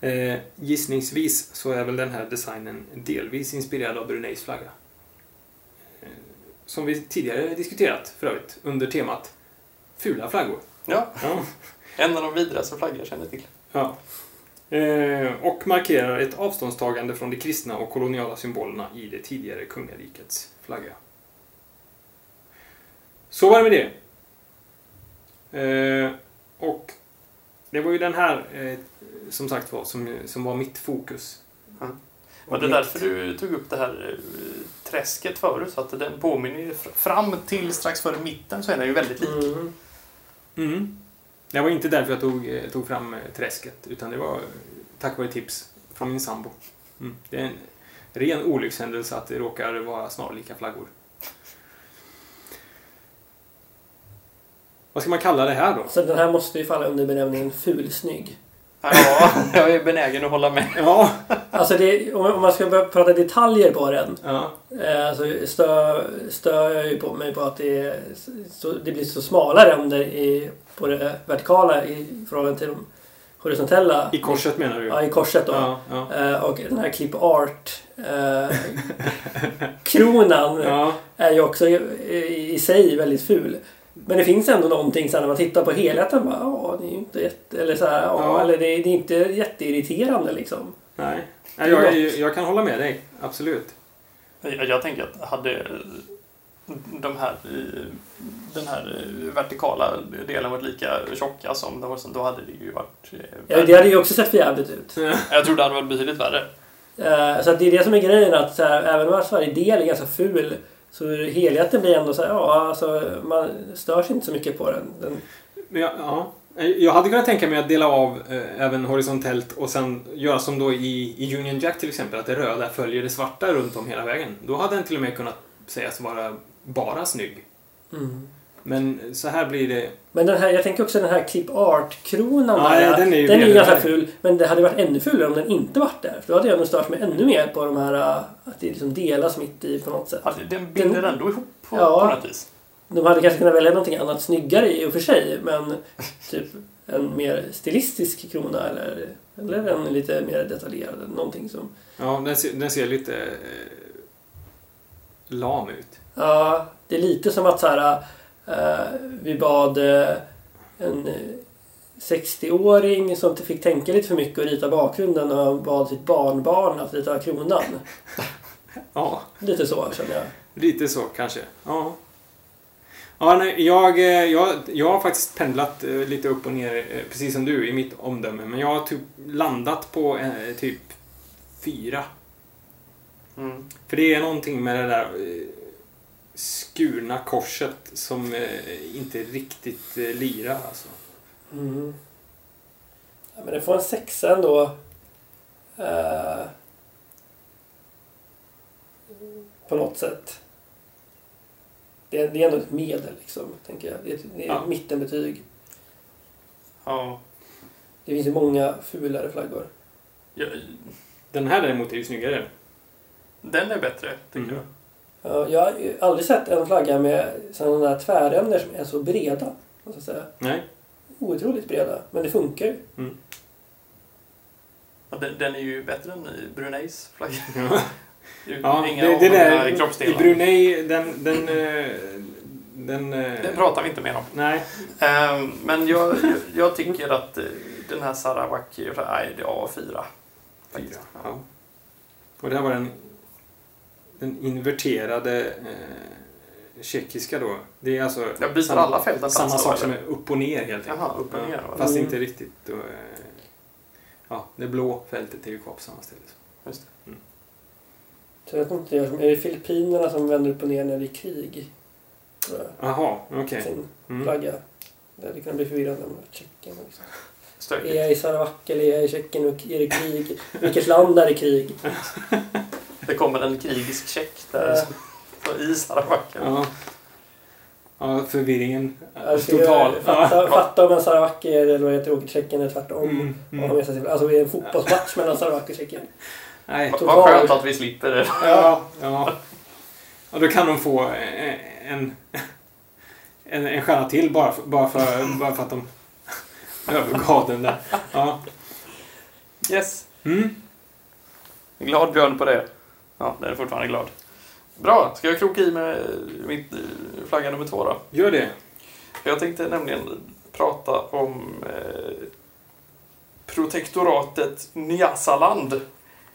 Eh, gissningsvis så är väl den här designen delvis inspirerad av Bruneis flagga. Eh, som vi tidigare diskuterat för övrigt under temat fula flaggor. Ja, Ja. en av de vidrigaste flaggor jag känner till. ja. Eh, och markerar ett avståndstagande från de kristna och koloniala symbolerna i det tidigare kungarikets flagga. Så var det med det. Eh, och det var ju den här, eh, som sagt var, som, som var mitt fokus. Ja. Och Var det mitt- därför du tog upp det här eh, träsket förut? Så att den påminner fram till strax före mitten så är den ju väldigt lik. Mm. Mm. Det var inte därför jag tog, eh, tog fram eh, träsket, utan det var tack vare tips från min sambo. Mm. Det är en ren olyckshändelse att det råkar vara snarlika flaggor. Vad ska man kalla det här då? Så den här måste ju falla under benämningen fulsnygg. Ja, jag är benägen att hålla med. Ja, Alltså det, om man ska börja prata detaljer på den ja, eh, så stör, stör jag ju på mig på att det, så, det blir så smala ränder i, på det vertikala i förhållande till de horisontella. i korset menar du? Ja, i korset då. ja, ja. Eh, och den här clip art eh, kronan är ju också i, i sig väldigt ful. Men det finns ändå någonting så här, när man tittar på helheten. Bara, ja, det är ju inte jätte, eller så här, ja, Ja. eller det, är- det är inte jätteirriterande liksom. Nej, Nej jag, jag, jag kan hålla med dig. Absolut. Jag, jag tänker att hade de här, den här vertikala delen varit lika tjocka som de var, då hade det ju varit... eh, Ja, det hade ju också sett för jävligt ut. Jag tror det hade varit betydligt värre. Eh, så att det är det som är grejen att så här, även om varje del är ganska ful så helheten blir ändå så här, ja alltså man störs inte så mycket på den. den Men jag, ja. jag hade kunnat tänka mig att dela av eh, även horisontellt och sen göra som då i, i Union Jack till exempel, att det röda följer det svarta runt om hela vägen. Då hade den till och med kunnat sägas vara bara snygg. mm. Men så här blir det... Men den här, jag tänker också den här clip art-kronan Ja, där. den är ju den är ganska ful. Men det hade varit ännu fulare om den inte varit där. För då hade jag nog stört mig ännu mer på de här äh, att det liksom delas mitt i på något sätt. Ja, det- den binder ändå ihop på, Ja. på något vis. De hade kanske kunnat välja någonting annat snyggare i och för sig. Men typ en mer stilistisk krona eller, eller en lite mer detaljerad. Någonting som... Ja, den ser, den ser lite eh, lam ut. Ja, det är lite som att så här, eh, vi bad eh, en eh, 60-åring som inte fick tänka lite för mycket och rita bakgrunden och bad sitt barnbarn att rita kronan. Ja, Lite så känner jag. lite så kanske. Ja. Ja, nej, jag, eh, jag, jag har faktiskt pendlat eh, lite upp och ner, eh, precis som du, i mitt omdöme. Men jag har typ landat på eh, typ fyra. Mm. För det är någonting med det där eh, skurna korset som eh, inte riktigt eh, lirar alltså. Mm. Ja, men det får en sexa ändå. Eh, på något sätt. Det är, det är ändå ett medel liksom, tänker jag. Det är ett, det är ett Ja. mittenbetyg. Ja. Det finns ju många fulare flaggor. Jag, Den här däremot är ju snyggare. den är bättre, tycker Mm. jag. Ja, jag har ju aldrig sett en flagga med sådana där tväränder som är så breda. Måste jag säga. Nej. Otroligt breda, men det funkar ju. Ja, den, den är ju bättre än Bruneis flagga. Ja. Det, det där, I. Brunei, den... den, eh, den eh, Det pratar vi inte mer om. Nej. Ehm, men jag, jag, jag tycker att eh, den här Sarawak, nej, det är A4. Faktiskt. Ja. Och det här var den, den inverterade eh, tjeckiska då. Det är alltså Jag byter samma, alla fälten samma sak som är upp och ner helt Jaha, upp och ner, va? Fast Mm. inte riktigt. Då, eh, ja, det blå fältet är ju kvar på samma ställe. Just Så jag vet inte, är det Filippinerna som vänder upp och ner när det är krig? Jaha, okej. Sin Mm. flagga. Det hade kunnat bli förvirrande med Tjeckien. Liksom. Är jag i Sarawak eller är jag i Tjeckien och är det krig? Vilket land är det krig? Det kommer en krigisk check där på i Sarawak. Ja. ja, förvirringen. Alltså, Total. jag- Fatta, fatta om en Sarawak är eller vad heter, åker Tjeckien eller tvärtom. Mm, mm. Alltså det är en fotbollsmatch mellan Sarawak och Tjeckien. Nej. Vad Total. vad skönt att vi slipper det. Ja, ja. ja, då kan de få en, en, en stjärna till bara för, bara för, bara för att de övergav den där. Ja. Yes. Mm. Glad Björn på det. Ja, den är fortfarande glad. Bra, ska jag kroka i med mitt eh, flagga nummer två då? Gör det. Jag tänkte nämligen prata om eh, protektoratet Nyasaland,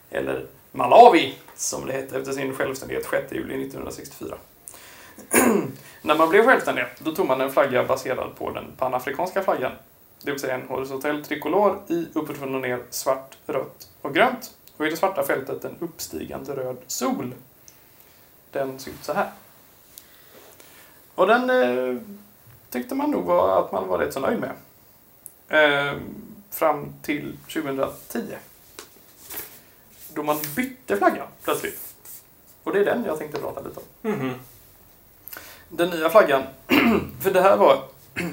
eller Malawi som det hette efter sin självständighet 6 juli 1964. När man blev självständig, då tog man en flagga baserad på den panafrikanska flaggan. Det vill säga en horisontell trikolor i uppifrån och ner svart, rött och grönt. Och i det svarta fältet en uppstigande röd sol. Den ser ut så här. Och den eh, tyckte man nog var, att man var rätt så nöjd med. Eh, fram till 2010. Då man bytte flagga plötsligt. Och det är den jag tänkte prata lite om. Mhm. Den nya flaggan, för det här var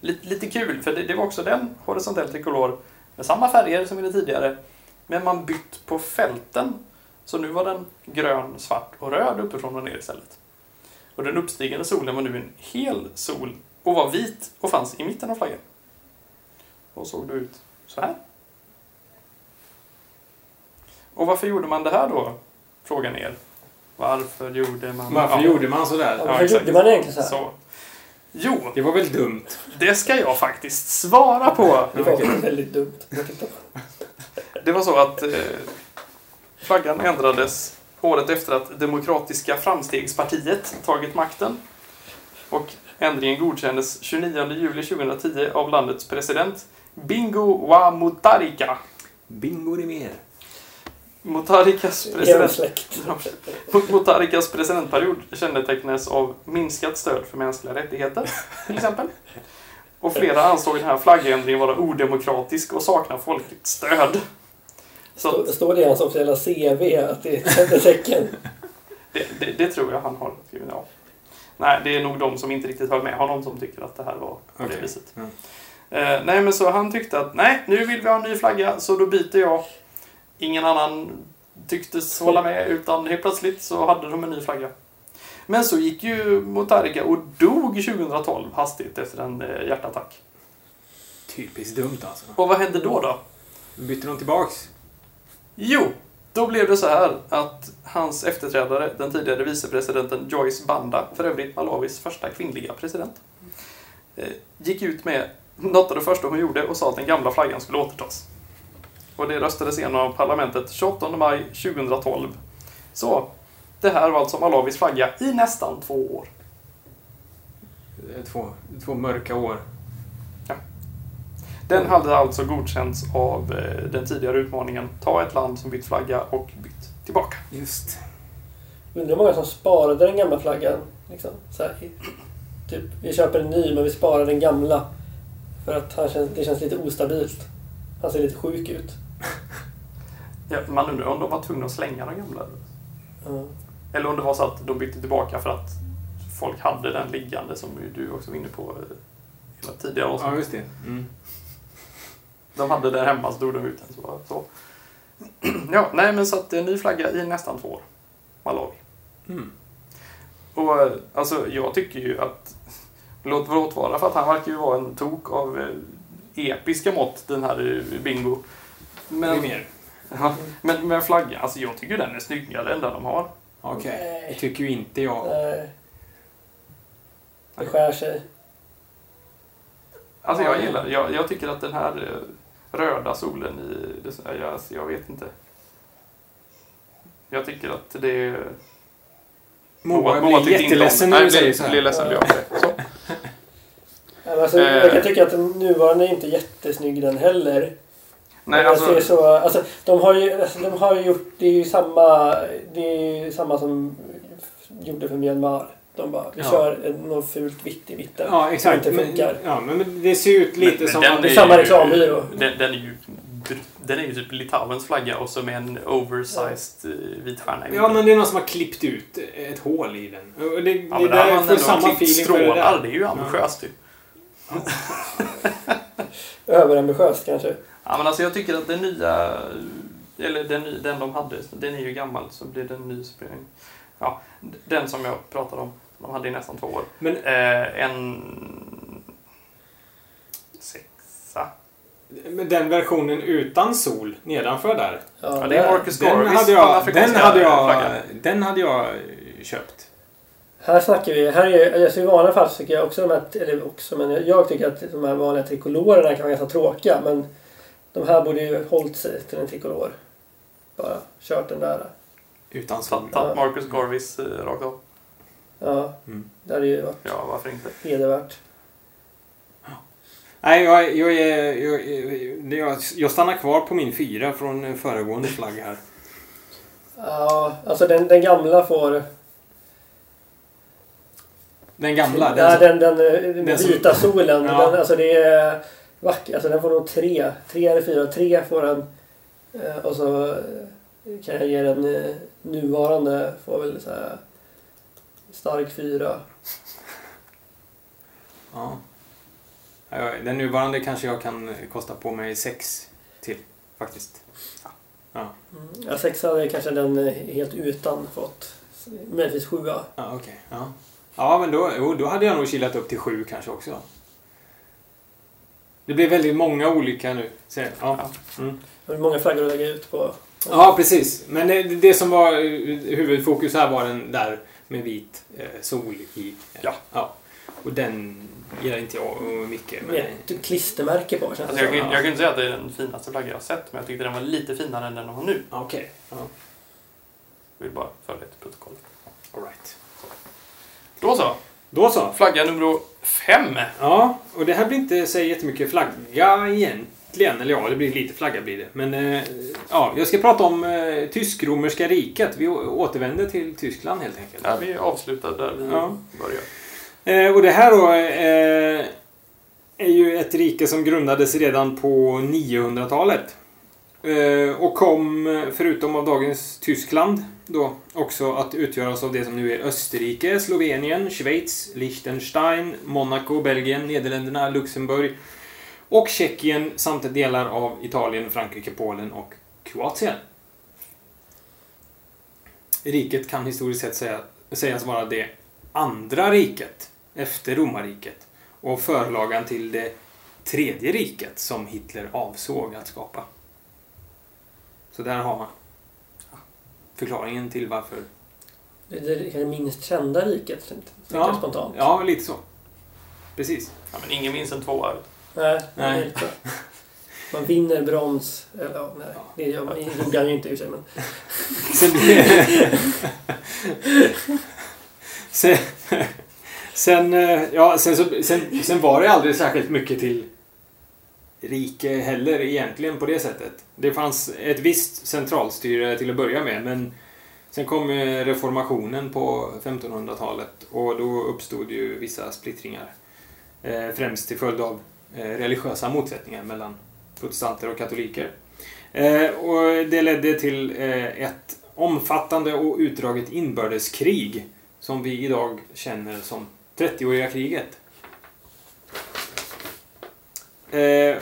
lite, lite kul, för det, det var också den horisontell trikolor med samma färger som i det tidigare, men man bytt på fälten. Så nu var den grön, svart och röd uppifrån och ner istället. Och den uppstigande solen var nu en hel sol och var vit och fanns i mitten av flaggan. Och såg då ut så här. Och varför gjorde man det här då? Frågar ni er. Varför gjorde man... Varför Ja. gjorde man sådär? Ja, Varför gjorde man egentligen så här? Så. Jo, Det var väl dumt? det ska jag faktiskt svara på. Det var väldigt dumt. Det var så att eh, flaggan ändrades året efter att Demokratiska framstegspartiet tagit makten. Och ändringen godkändes 29 juli 2010 av landets president Bingo wa Mutarika. Bingo mer. Mutarikas En president... Mutarikas presidentperiod kännetecknades av minskat stöd för mänskliga rättigheter, till exempel. Och flera ansåg den här flaggändringen vara odemokratisk och sakna folkligt stöd. Så Står det i hans officiella CV att det är ett kännetecken? det, det, det tror jag han har skrivit av. Nej, det är nog de som inte riktigt höll med honom som tycker att det här var på det Okej. viset. Ja. Eh, nej, men så han tyckte att nej, nu vill vi ha en ny flagga, så då byter jag. Ingen annan tycktes hålla med, utan helt plötsligt så hade de en ny flagga. Men så gick ju Mutarika och dog 2012 hastigt efter en eh, hjärtattack. Typiskt dumt alltså. Och vad hände då då? Bytte de tillbaks? Jo, då blev det så här att hans efterträdare, den tidigare vicepresidenten Joyce Banda, för övrigt Malawis första kvinnliga president, eh, gick ut med något av det första hon gjorde och sa att den gamla flaggan skulle återtas. Och det röstades igenom av parlamentet 28 maj 2012. Så, det här var alltså Malawis flagga i nästan två år. Eh, två, två mörka år. Den hade alltså godkänts av eh, den tidigare utmaningen Ta ett land som bytt flagga och bytt tillbaka. Just. Undrar hur många som sparade den gamla flaggan. Liksom. Så här, typ, vi köper en ny men vi sparar den gamla. För att han känns, det känns lite ostabilt. Han ser lite sjuk ut. Ja, man undrar om de var tvungna att slänga den gamla. Ja. Eller om det var så att de bytte tillbaka för att folk hade den liggande som du också var inne på eh, hela tidigare Ja, just det. Mm. De hade den hemma så drog de ut den. Så, så. Ja, nej men så att det är en ny flagga i nästan två år. Malawi. Mm. Och eh, alltså jag tycker ju att Låt, låt vara för att han verkar ju vara en tok av eh, episka mått den här eh, Bingo. Men, mer. ja, men, men flaggan, alltså jag tycker den är snyggare än den de har. Okej. Nej. Det tycker ju inte jag. Nej. Det skär sig. Alltså jag gillar jag, jag tycker att den här eh, röda solen i... Det, jag, alltså, jag vet inte. Jag tycker att det är... Moa Moa blir jätteledsen det. när du säger blir- så blir här. ledsen blir jag det. Så. Alltså, Eh. Jag kan tycka att den nuvarande är inte jättesnygg den heller. Nej, alltså... ser så, alltså, de har ju alltså, de har ju gjort, det är ju samma, det är ju samma som gjorde för Myanmar. De bara, vi Ja. kör något fult vitt i mitten. Ja, exakt. Som inte Men, funkar. ja, men men det ser ut lite Men- men som... att- Det är samma reklambyrå. Den, den är ju... Den är ju typ Litauens flagga och så med en oversized eh, vit stjärna Ja, men det är någon som har klippt ut ett hål i den. Och det, det, Ja, men där har man får ändå samma för det strålar. där. Det är ju ambitiöst ju. Överambitiöst kanske. Ja, men alltså jag tycker att den nya... Eller den, den de hade, den är ju gammal så blir det en ny spring. Ja, den som jag pratade om, de hade i nästan två år. Men Eh, en... Sexa. men den versionen utan sol nedanför där. Ja, det är Marcus Den Garveys hade, jag, den, hade jag, den hade jag köpt. Här snackar vi, här är, alltså i vanliga fall så tycker jag också de här, eller också, men jag tycker att de här vanliga trikolorerna kan vara ganska tråkiga. Men De här borde ju hållit sig till en trikolor. Bara kört den där. Utan tagit Marcus Garvis eh, rakt av. Ja, Mm. det hade ju varit Ja, varför inte? hedervärt. Nej, jag, jag, jag, jag, jag, jag stannar kvar på min fyra från föregående flagg här. Ja, alltså den, den gamla får... Den gamla. Den, den, den, den, den vita solen. Den, alltså det är vackert. Alltså den får nog tre. Tre eller fyra. Tre får den. Eh, Och så eh, kan jag ge den eh, nuvarande. Får väl så här stark fyra. ja. Ja, Den nuvarande kanske jag kan kosta på mig sex till, faktiskt. Mm. Ja, sexa hade kanske den eh, helt utan fått. Möjligtvis sjua. Ja, okej. Ja. ja, men då, jo, då hade jag nog kilat upp till sju kanske också. Det blir väldigt många olika nu. Så, ja. Mm. Det är många flaggor att lägga ut på. ja, precis. Men det, det som var eh, huvudfokus här var den där med vit eh, sol i. Ja. ja. Och den gillar inte jag Micke. Men, Med ett klistermärke på känns det Alltså jag, kan, jag kan inte säga att det är den finaste flaggan jag har sett, men jag tyckte den var lite finare än den de har nu. Okej. Ja. Jag vill bara föra det till protokollet. All right. Då så. Då så. Flagga nummer fem. Ja, och det här blir inte så jättemycket flagga egentligen. Eller ja, det blir lite flagga blir det. Men eh, ja, jag ska prata om eh, tysk-romerska riket. Vi återvänder till Tyskland helt enkelt. Ja, vi avslutar där vi Ja. börjar. Eh, och det här då eh, är ju ett rike som grundades redan på 900-talet. Eh, och kom, förutom av dagens Tyskland, då också att utgöras av det som nu är Österrike, Slovenien, Schweiz, Liechtenstein, Monaco, Belgien, Nederländerna, Luxemburg och Tjeckien samt delar av Italien, Frankrike, Polen och Kroatien. Riket kan historiskt sett säga, sägas vara det andra riket efter romarriket och förlagan till det tredje riket som Hitler avsåg att skapa. Så där har man förklaringen till varför. Det är det kanske minst kända riket. tänkte Ja. jag spontant. Ja, lite så. Precis. Ja, men ingen minns en tvåa. Nej, Nej. inte. Man vinner brons. Eller, ja, nej, det gör man, gjorde han ju inte i och för sig. Men, Sen, sen, eh, ja, sen, så, sen, sen var det aldrig särskilt mycket till rike heller egentligen på det sättet. Det fanns ett visst centralstyre till att börja med men sen kom eh, reformationen på 1500-talet och då uppstod ju vissa splittringar. Eh, främst till följd av Eh, religiösa motsättningar mellan protestanter och katoliker. Eh, och det ledde till eh, ett omfattande och utdraget inbördeskrig som vi idag känner som 30-åriga kriget.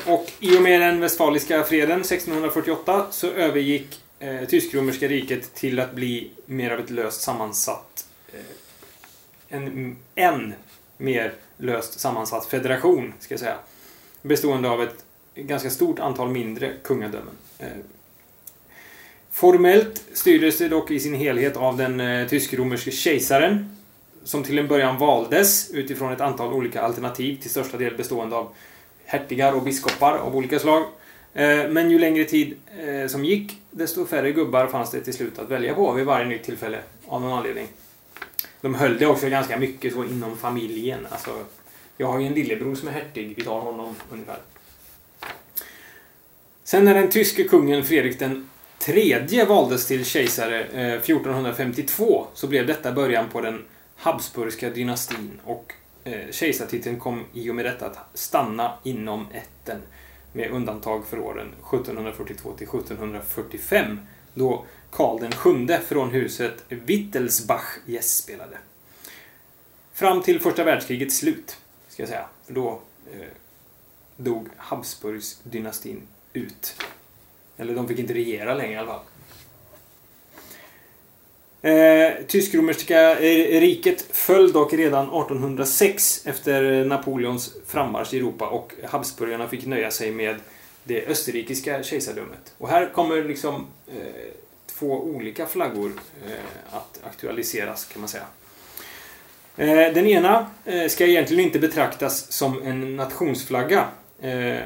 Och i och med den westfaliska freden 1648 så övergick tysk-romerska riket till att bli mer av ett löst sammansatt en, en mer löst sammansatt federation, ska jag säga. Bestående av ett ganska stort antal mindre kungadömen. Eh, formellt styrdes det dock i sin helhet av den eh, tysk-romerske kejsaren som till en början valdes utifrån ett antal olika alternativ till största del bestående av hertigar och biskopar av olika slag. Eh, men ju längre tid som gick desto färre gubbar fanns det till slut att välja på vid varje nytt tillfälle av någon anledning. De höll det också ganska mycket så inom familjen. Alltså, jag har ju en lillebror som är hertig, vi tar honom ungefär. Sen när den tyske kungen Fredrik den tredje valdes till kejsare eh, 1452 så blev detta början på den Habsburgska dynastin och eh, kejsartiteln kom i och med detta att stanna inom ätten med undantag för åren 1742 till 1745 då Karl den sjunde från huset Wittelsbach gästspelade. Fram till första världskrigets slut, ska jag säga. För då eh, dog Habsburgs dynastin ut. Eller de fick inte regera längre i alla fall. Eh, Tysk-romerska eh, riket föll dock redan 1806 efter Napoleons frammarsch i Europa och Habsburgarna fick nöja sig med det österrikiska kejsardömet. Och här kommer liksom eh, två olika flaggor eh, att aktualiseras kan man säga. Eh, den ena eh, ska egentligen inte betraktas som en nationsflagga. Eh,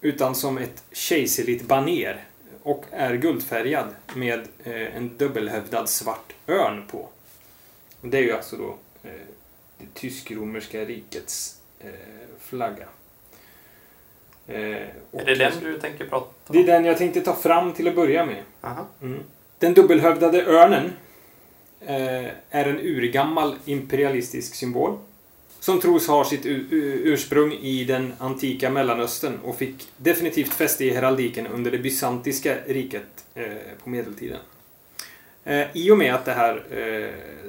utan som ett kejserligt baner och är guldfärgad med en dubbelhövdad svart örn på. Det är ju alltså då det tysk-romerska rikets flagga. Och- Är det den du tänker prata om? Det är den jag tänkte ta fram till att börja med. Mm. Den dubbelhövdade örnen Eh, är en urgammal imperialistisk symbol som tros ha sitt ursprung i den antika Mellanöstern och fick definitivt fäste i heraldiken under det bysantiska riket eh, på medeltiden. Eh, I och med att det här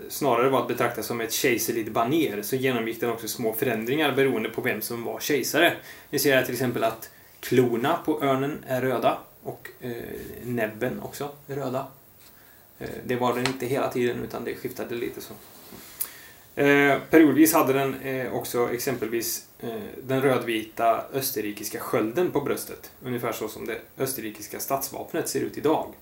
snarare var att betrakta som ett kejserligt baner så genomgick den också små förändringar beroende på vem som var kejsare. Vi ser här till exempel att klorna på örnen är röda och näbben också är röda. Eh, det var den inte hela tiden utan det skiftade lite så. Eh, periodvis hade den eh, också exempelvis eh, den rödvita österrikiska skölden på bröstet. Ungefär så som det österrikiska statsvapnet ser ut idag.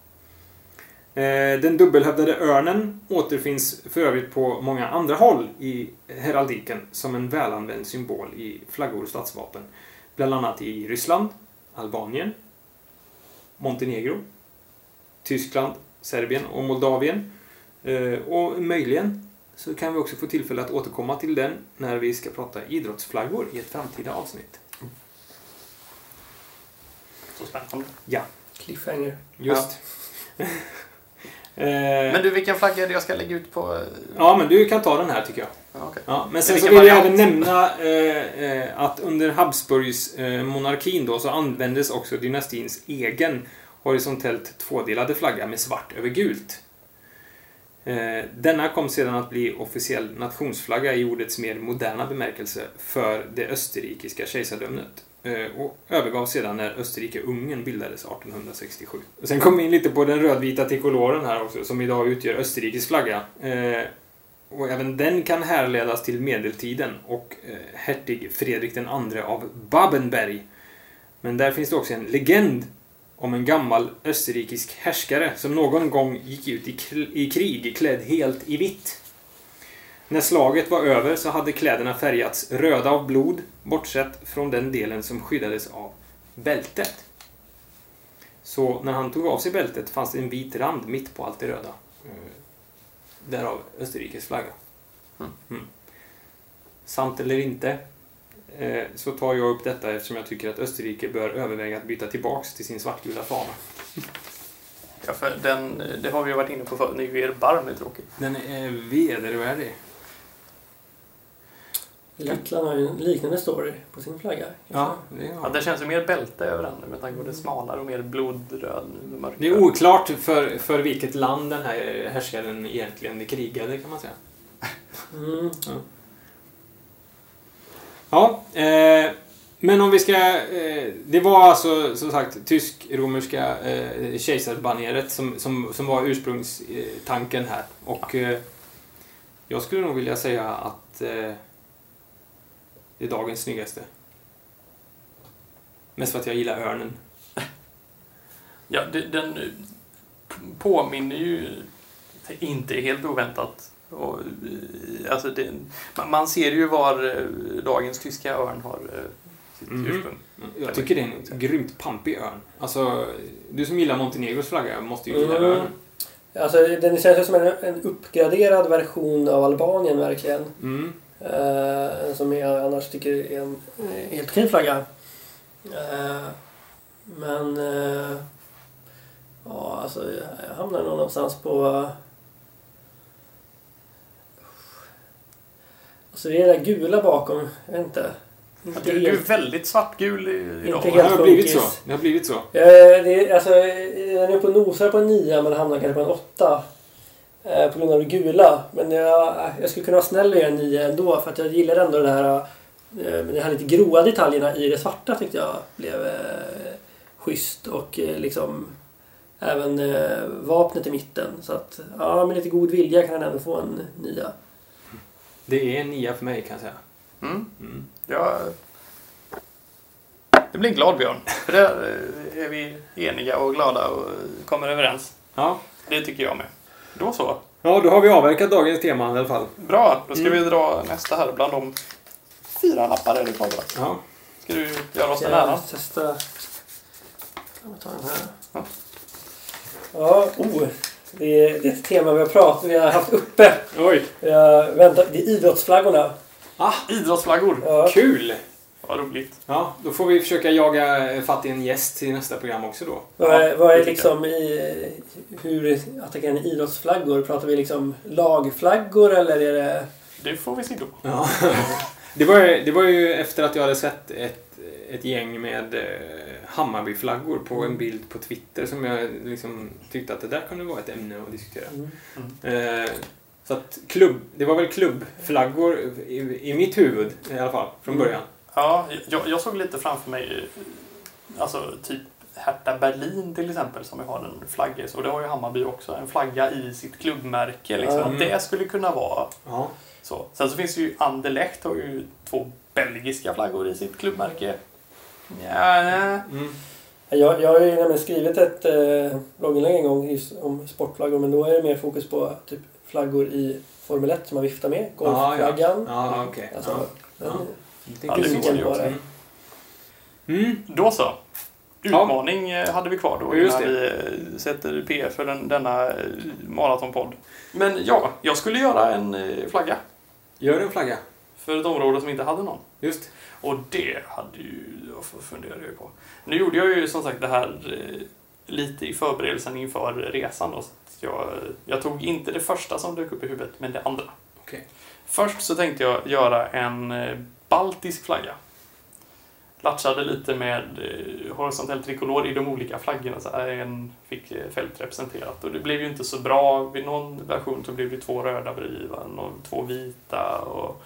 Eh, den dubbelhövdade örnen återfinns för övrigt på många andra håll i heraldiken som en välanvänd symbol i flaggor och statsvapen. Bland annat i Ryssland, Albanien, Montenegro, Tyskland, Serbien och Moldavien. Eh, Och möjligen så kan vi också få tillfälle att återkomma till den när vi ska prata idrottsflaggor i ett framtida avsnitt. Så spännande. Cliffhanger. Just. Eh, Men du, vilken flagga är det jag ska lägga ut på? Ja, men du kan ta den här tycker jag. Ja, okej. Ja, men sen så vilken vill jag även nämna eh, eh, att under Habsburgs eh, monarkin då så användes också dynastins egen horisontellt tvådelade flagga med svart över gult. Eh, denna kom sedan att bli officiell nationsflagga i ordets mer moderna bemärkelse för det österrikiska kejsardömet eh, och övergavs sedan när Österrike-Ungern bildades 1867. Och sen kom vi in lite på den rödvita trikoloren här också som idag utgör Österrikes flagga. Eh, och även den kan härledas till medeltiden och hertig Fredrik II av Babenberg. Men där finns det också en legend om en gammal österrikisk härskare som någon gång gick ut i, krig klädd helt i vitt. När slaget var över så hade kläderna färgats röda av blod, bortsett från den delen som skyddades av bältet. Så när han tog av sig bältet fanns det en vit rand mitt på allt det röda. Eh, Därav Österrikes flagga. Mm. Sant eller inte, så tar jag upp detta eftersom jag tycker att Österrike bör överväga att byta tillbaks till sin svartgula fana. Ja, för den, det har vi ju varit inne på förut. Den är ju erbarmligt tråkig. Den är vedervärdig. Lettland har ju en liknande story på sin flagga. Ja, det, Ja, det känns ju mer bälte över den med tanke på det smalare och mer blodröd. Mörkröd. det är oklart för, för vilket land den här härskaren egentligen krigade kan man säga. Mm. Ja, eh, men om vi ska... Eh, det var alltså som sagt tysk-romerska eh, kejsarbaneret som, som, som var ursprungstanken här. Och eh, jag skulle nog vilja säga att eh, det är dagens snyggaste. Mest för att jag gillar örnen. Ja, den eh, påminner ju inte helt oväntat. Och, eh, alltså det, man, ser ju var eh, dagens tyska örn har eh, sitt Mhm. ursprung. Jag tycker det är en grymt pampig örn. Alltså, du som gillar Montenegros flagga måste ju gilla Mm. örnen. Alltså, den känns ju som en, en uppgraderad version av Albanien verkligen. Mm. Eh, som jag annars tycker är en helt okej flagga. Eh, men... Eh, ja, alltså jag hamnar nog någonstans på... eh, Alltså det är det där gula bakom. Jag vet inte. Inte Du, du är helt- väldigt svartgul i- idag. Inte Det helt har blivit så. Det har blivit så. Eh, det är, alltså, den är på nosar på en nia men hamnar kanske på en åtta. Eh, på grund av det gula. Men jag, jag skulle kunna vara snäll och göra en nia ändå för att jag gillar ändå det här, eh, de här lite gråa detaljerna i det svarta tyckte jag blev eh, schysst. Och eh, liksom även eh, vapnet i mitten. Så att ja, med lite god vilja kan den ändå få en nia. Det är en nia för mig kan jag säga. Mm. Mm. Ja, det blir en glad björn. För där eh, är vi eniga och glada och kommer överens. Ja. Det tycker jag med. Då så. ja, då har vi avverkat dagens tema i alla fall. Bra, då ska Mm. vi dra nästa här bland de fyra lappar är det kvar. Ja. Ska du göra oss den äran? jag testa Jag tar den här. Ja. Ja, oh. Det är, det är ett tema vi har pratat vi har haft uppe. Oj! Vi har väntat, det är idrottsflaggorna. Idrottsflaggor. Ja. Kul! Vad roligt. Ja, då får vi försöka jaga fatt i en gäst till nästa program också då. Vad är, vad är liksom i, hur attackerar ni idrottsflaggor? Pratar vi liksom lagflaggor eller är det... Det får vi se då. Ja. Det var, ju, det var ju efter att jag hade sett ett, ett gäng med eh, Hammarbyflaggor på en bild på Twitter som jag liksom tyckte att det där kunde vara ett ämne att diskutera. Mm. Eh, så att klubb, det var väl klubbflaggor i, i mitt huvud i alla fall, från Mm. början. Ja, jag, jag såg lite framför mig, alltså typ Hertha Berlin till exempel som har en flagga. Och det har ju Hammarby också, en flagga i sitt klubbmärke. Liksom. Att Det skulle kunna vara Ja. så. Sen så finns det ju Anderlecht har ju två belgiska flaggor i sitt klubbmärke. Ja, nej. Mm. Jag, jag har ju nämligen skrivit ett eh, blogginlägg en gång just om sportflaggor men då är det mer fokus på typ flaggor i Formel 1 som man viftar med. Golfflaggan. Ja. Alltså, Ja. den, Ja. Ja, det går ju också. det? Mm. Då så. Utmaning eh, hade vi kvar då Just innan vi eh, sätter P för den, denna eh, maratonpodd. Men ja, jag skulle göra en flagga Gör en flagga. för ett område som inte hade någon. Just. Och det hade ju, jag funderade ju på. Nu gjorde jag ju som sagt det här eh, lite i förberedelsen inför resan. Då, så jag, jag tog inte det första som dök upp i huvudet, men det andra. Okej. Först så tänkte jag göra en eh, baltisk flagga. Latchade lite med eh, horisontell trikolor i de olika flaggorna. Så här, en fick fält representerat. Och det blev ju inte så bra. Vid någon version så blev det två röda bredvid? Någon, två vita och...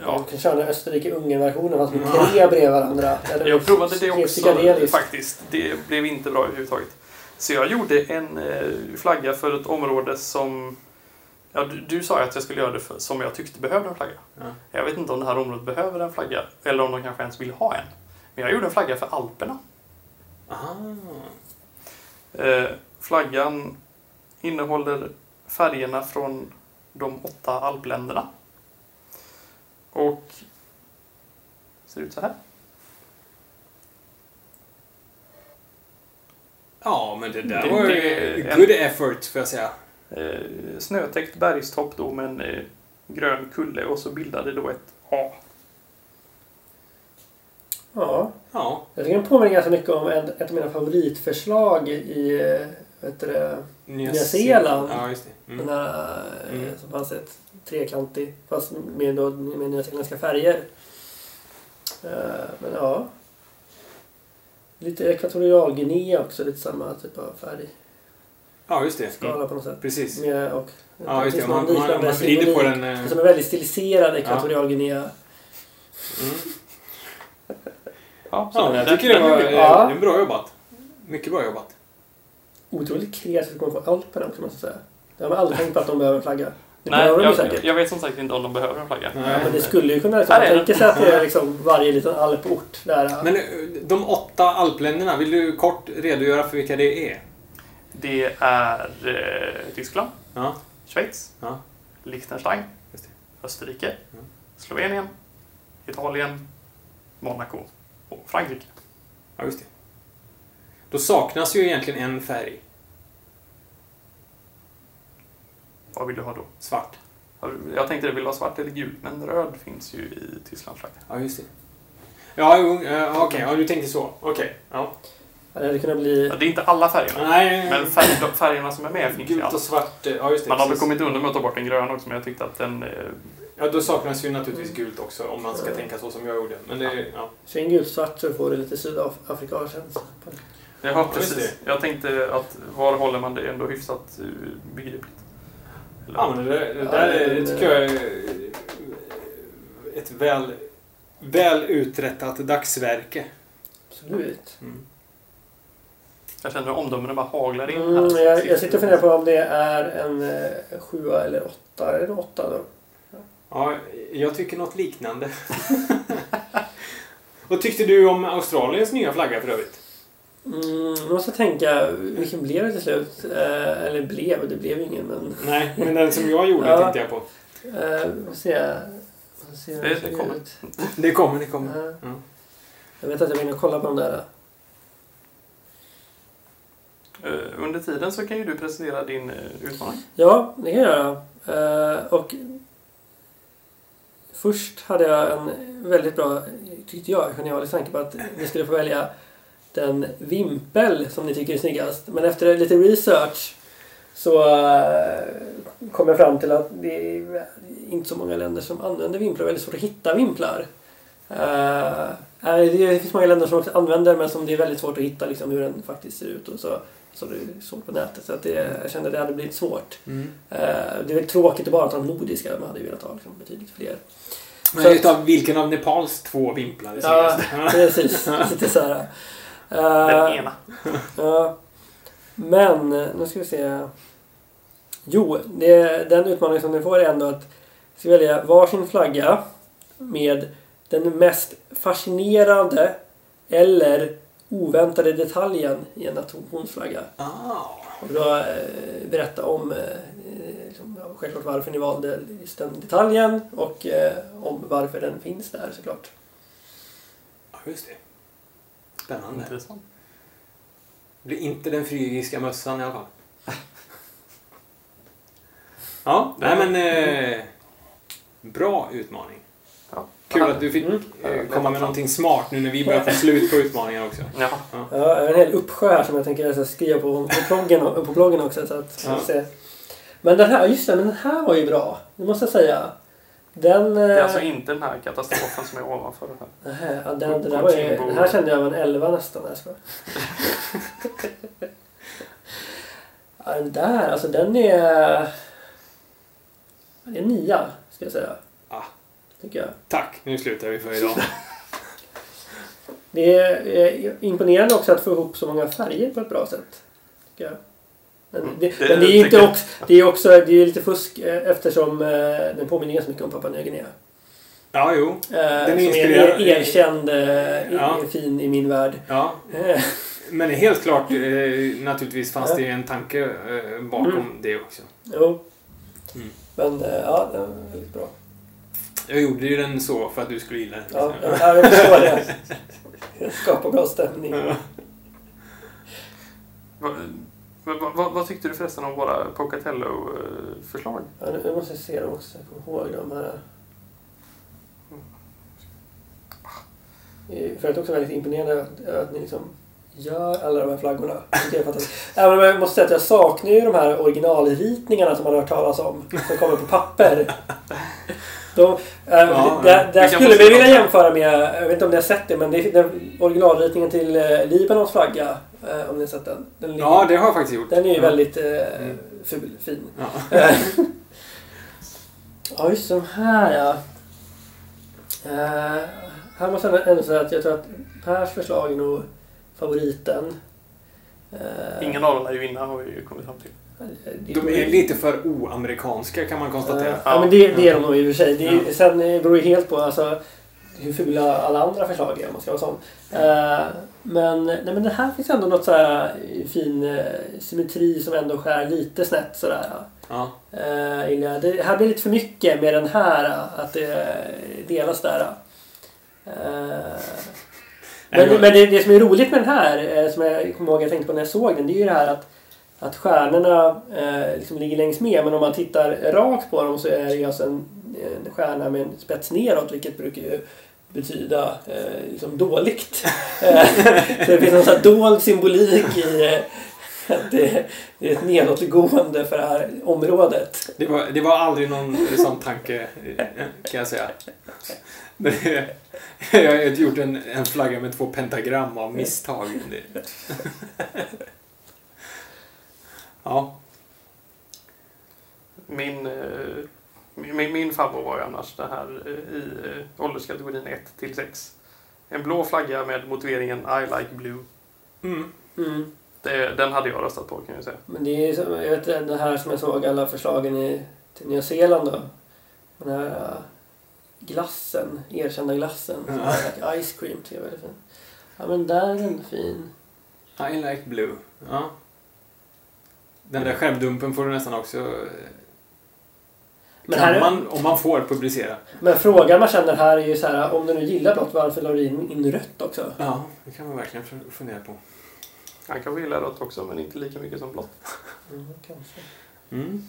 Ja. Du kan köra den Österrike-Ungern-versionen fast med tre bredvid varandra. Eller Jag provade det också faktiskt. Det blev inte bra överhuvudtaget. Så jag gjorde en eh, flagga för ett område som... Ja, du, du sa att jag skulle göra det för, som jag tyckte behövde en flagga. Ja. Jag vet inte om det här området behöver en flagga. Eller om de kanske ens vill ha en. Men jag gjorde en flagga för Alperna. Eh, flaggan innehåller färgerna från de åtta alpländerna. Och ser ut så här. Ja, men det där Det- var ju det- good effort, får jag säga. Eh, snötäckt bergstopp då med en eh, grön kulle och så bildade då ett A. Ja, Ja. jag tycker den påminner ganska mycket om en, ett av mina favoritförslag i eh, vet du Nya, Nya Zeeland. Ja, just det. den Mm. här eh, Mm. som fanns ett trekantig fast med, då, med nyzeeländska färger. Eh, men ja. Lite ekvatorialguinea också, lite samma typ av färgskala Ja, just det. Mm. på något sätt. Precis. Med, och, Ja, just det. Man, man, liknande man vrider på den... eh, Som är väldigt stiliserad ekvatorialguinea. Mm. Ja, så Ja, den- jag den- tycker det den var eh, Ja. det är bra jobbat. Mycket bra jobbat. Otroligt kreativt att komma på Alperna också måste jag säga. Det har man aldrig tänkt på att de behöver en flagga. Det Nej, behöver de jag, säkert. jag vet som sagt inte om de behöver en flagga. Ja, men det skulle ju kunna liksom, man tänker sig att det är liksom varje liten alport där. Men eh, de åtta alpländerna, vill du kort redogöra för vilka det är? Det är eh, Tyskland, Ja. Schweiz, Ja. Liechtenstein, Just det. Österrike, Ja. Slovenien, Italien, Monaco och Frankrike. Ja, just det. Då saknas ju egentligen en färg. Vad vill du ha då? Svart. Jag tänkte det vill vara svart eller gult, men röd finns ju i Tysklands flagga. Ja, just det. Ja, jo, eh, okej. Ja, du tänkte så. Okej. Ja. Ja, Det hade kunnat bli... Ja, Det är inte alla färgerna, Nej, men färg, färgerna som är med finns ju gult och svart. eh, Ja, just det. Man har väl kommit undan med att ta bort den gröna också, men jag tyckte att den... eh, Ja, då saknas ju naturligtvis gult också om man ska Ja. tänka så som jag gjorde. Men det, ja. Kör in gult-svart så får du lite sydafrikanskänsla. Ja, precis. Jag tänkte att var håller man det ändå hyfsat eh, begripligt? Eller- Ja, men det, där- det där är, det tycker jag är ett väl, väl uträttat dagsverke. Absolut. Mm. Jag känner hur omdömena bara haglar in Mm, här. jag, jag sitter och funderar på om det är en eh, sjua eller åtta. Är det åtta då? Ja, jag tycker något liknande. Vad tyckte du om Australiens nya flagga för övrigt? Mm, jag måste tänka, vilken blev det till slut? Eh, eller blev, det blev ingen men... Nej, men den som jag gjorde Ja. tänkte jag på. Eh, vi får se. Vi får se hur Det- det ser kommer. ut. Det kommer, det kommer. Ja. Ja. Jag vet att jag vill kolla på de där. Eh, Under tiden så kan ju du presentera din eh, utmaning. Ja, det kan jag göra. Eh, och först hade jag en väldigt bra, tyckte jag, genialisk tanke på att ni skulle få välja den vimpel som ni tycker är snyggast. Men efter lite research så eh, kom jag fram till att det är inte så många länder som använder vimplar. Det är väldigt svårt att hitta vimplar. Eh, nej, det finns många länder som också använder men som det är väldigt svårt att hitta liksom, hur den faktiskt ser ut. Och så, så det är svårt på nätet. Så att det, jag kände att det hade blivit svårt. Mm. Eh, det är väl tråkigt att bara ta de nordiska. Man hade ju velat ha liksom, betydligt fler. Men utav vilken av Nepals två vimplar är Ja, snyggast? precis. Lite så här. Den Eh, ena. Ja. Men, nu ska vi se. Jo, det, den utmaning som ni får är ändå att ska välja varsin flagga med den mest fascinerande eller oväntade detaljen i en nationsflagga. Ah. Och då eh, berätta om eh, liksom, ja, självklart varför ni valde just den detaljen och eh, om varför den finns där såklart. Ja, just det. Spännande. Intressant. Det blir inte den frygiska mössan i alla fall. Ja, nej men... Eh, bra utmaning. Ja. Kul att du fick Mm. eh, komma med någonting smart nu när vi börjar få slut på utmaningar också. Ja. Ja, jag har en hel uppsjö här som jag tänker skriva på, på, bloggen, på bloggen också. Så att, Ja. se. Men den här, just det, men den här var ju bra. Det måste jag säga. Den... Det är eh, alltså inte den här katastrofen som är ovanför det här. ja, den, den, där var ju, den här kände jag var en 11 nästan. Skojar. ja, den där, alltså den är... Det är nia, ska jag säga. Ah. Tycker jag. Tack, nu slutar vi för idag. Det är eh, imponerande också att få ihop så många färger på ett bra sätt. Tycker jag. Men Mm, det, det men det är inte också, det är också det är lite fusk eh, eftersom eh, den påminner ganska mycket om Papua Nya Guinea. Ja, jo. Eh, är som är er, erkänd, Ja. fin i min värld. Ja, men helt klart, naturligtvis fanns det en tanke bakom Mm. det också. jo. Mm. Men ja, den var väldigt bra. Jag gjorde ju den så för att du skulle gilla den. Ja, ja, jag förstår det. Skapa bra stämning. Ja. Vad, vad, vad, tyckte du förresten om våra Pocatello-förslag? Ja, nu- nu måste jag se dem också. Jag kommer ihåg de här. Eh, För att också väldigt imponerande att, ni liksom gör alla de här flaggorna. Jag är. Även om jag måste säga att jag saknar ju de här originalritningarna som man har hört talas om. Som kommer på papper. De, äh, Ja, där vi där kan skulle vi vilja jämföra med, jag vet inte om ni har sett det, men det är den originalritningen till eh, Libanons flagga. eh, Om ni har sett den. Den, ligger- ja, det har jag faktiskt gjort. den är ju ja. väldigt eh, Mm. ful, fin. Ja. Ja, just de här ja. Eh, här måste jag ändå säga att jag tror att Pers förslag är nog favoriten. Eh, Ingen av dem är ju vinna har vi ju kommit fram till. De är lite för oamerikanska kan man konstatera. Ja, men det, det är de nog i och för sig. Det är, Ja. Sen beror det helt på alltså, hur fula alla andra förslag är om man ska vara sån. Eh, men, nej, men det här finns ändå något så här eh, fin eh, symmetri som ändå skär lite snett sådär. Ja. Uh, det här blir lite för mycket med den här, att det delas där. Men men- det, det som är roligt med den här, som jag kommer ihåg jag tänkte på när jag såg den, det är ju det här att, att stjärnorna eh, liksom ligger längs med, men om man tittar rakt på dem så är det alltså en, en stjärna med en spets neråt, vilket brukar ju betyda eh, liksom dåligt. Eh, så det finns sån här dold symbolik i eh, att det, det är ett nedåtgående för det här området. Det, var, det var aldrig någon sån tanke, kan jag säga. Men, Jag har gjort en, en flagga med två pentagram av misstag. Ja. Min, eh, min, min favorit var ju annars det här eh, i eh, ålderskategorin 1 till 6. En blå flagga med motiveringen I like blue. Mm. Mm. Det, den hade jag röstat på kan jag säga. Men det är som, jag vet det här som jag såg alla förslagen i, till Nya Zeeland då. Den här glassen, erkända glassen. som Ja. är like ice cream tycker jag är väldigt fin. Ja men där är den fin. I like blue. Ja. Den där skärmdumpen får du nästan också... Men, kan här, man, om man får, publicera. men frågan man känner här är ju så här, om du nu gillar blått, varför la du in, in rött också? Ja, det kan man verkligen fu- fundera på. Han kanske gillar rött också, men inte lika mycket som blått. Mm, kanske. Mm.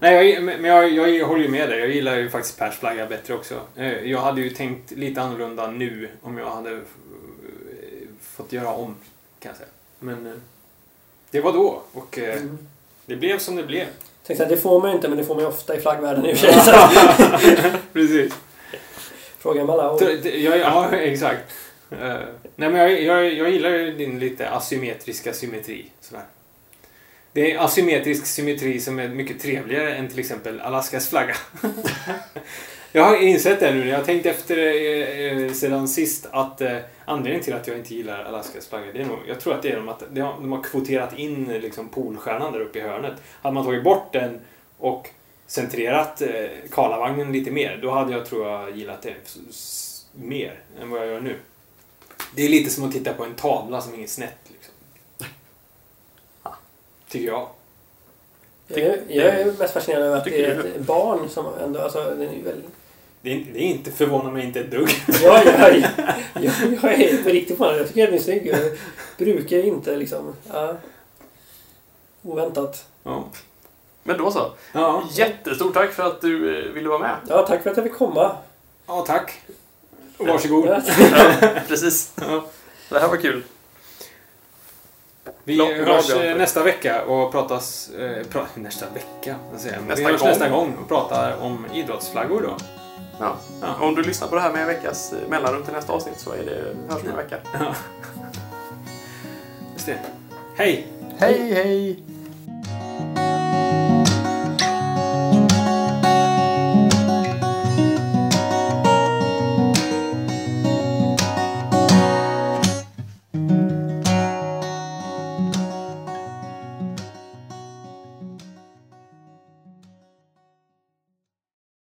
Nej, jag, men jag, jag håller ju med dig. Jag gillar ju faktiskt Pers flagga bättre också. Eh, Jag hade ju tänkt lite annorlunda nu om jag hade fått göra om, kan jag säga. Men eh, det var då och eh, Mm. det blev som det blev. Tänkte att det får man ju inte, men det får man ju ofta i flaggvärlden i och för sig. Så Precis. Fråga. Så det- Jag, ja, exakt. Eh, nej, men jag, jag, jag gillar ju din lite asymmetriska symmetri. Sådär. Det är asymmetrisk symmetri som är mycket trevligare än till exempel Alaskas flagga. jag har insett det nu när jag har tänkt efter eh, eh, sedan sist att eh, anledningen till att jag inte gillar Alaskas flagga, det är nog, jag tror att det är de att de har, de har kvoterat in liksom, polstjärnan där uppe i hörnet. Hade man tagit bort den och centrerat eh, Karlavagnen lite mer, då hade jag tror jag gillat det mer än vad jag gör nu. Det är lite som att titta på en tavla som hänger snett. Liksom. Tycker jag. Jag, är- jag är mest fascinerad över att det Tycker är ett barn som ändå... Alltså, den är ju väl... Det är, inte- det är inte förvånar mig inte ett dugg. Ja, jag, jag, jag, jag är på riktigt på den. Jag tycker att den är snygg. Jag brukar inte liksom... Ja. Oväntat. Ja. Men då så. Ja, Jättestort tack för att du eh, ville vara med. Ja, tack för att jag fick komma. ja tack. Och varsågod. Ja. Precis. Ja. Det här var kul. Vi glad hörs eh, nästa vecka och pratas... Eh, pra, nästa vecka? Jag? Nästa vi hörs gång. nästa gång och pratar om idrottsflaggor då. Ja. Ja. Om du lyssnar på det här med en veckas eh, mellanrum till nästa avsnitt så är det, hörs om en vecka. Just det. Hej! Hej, hej!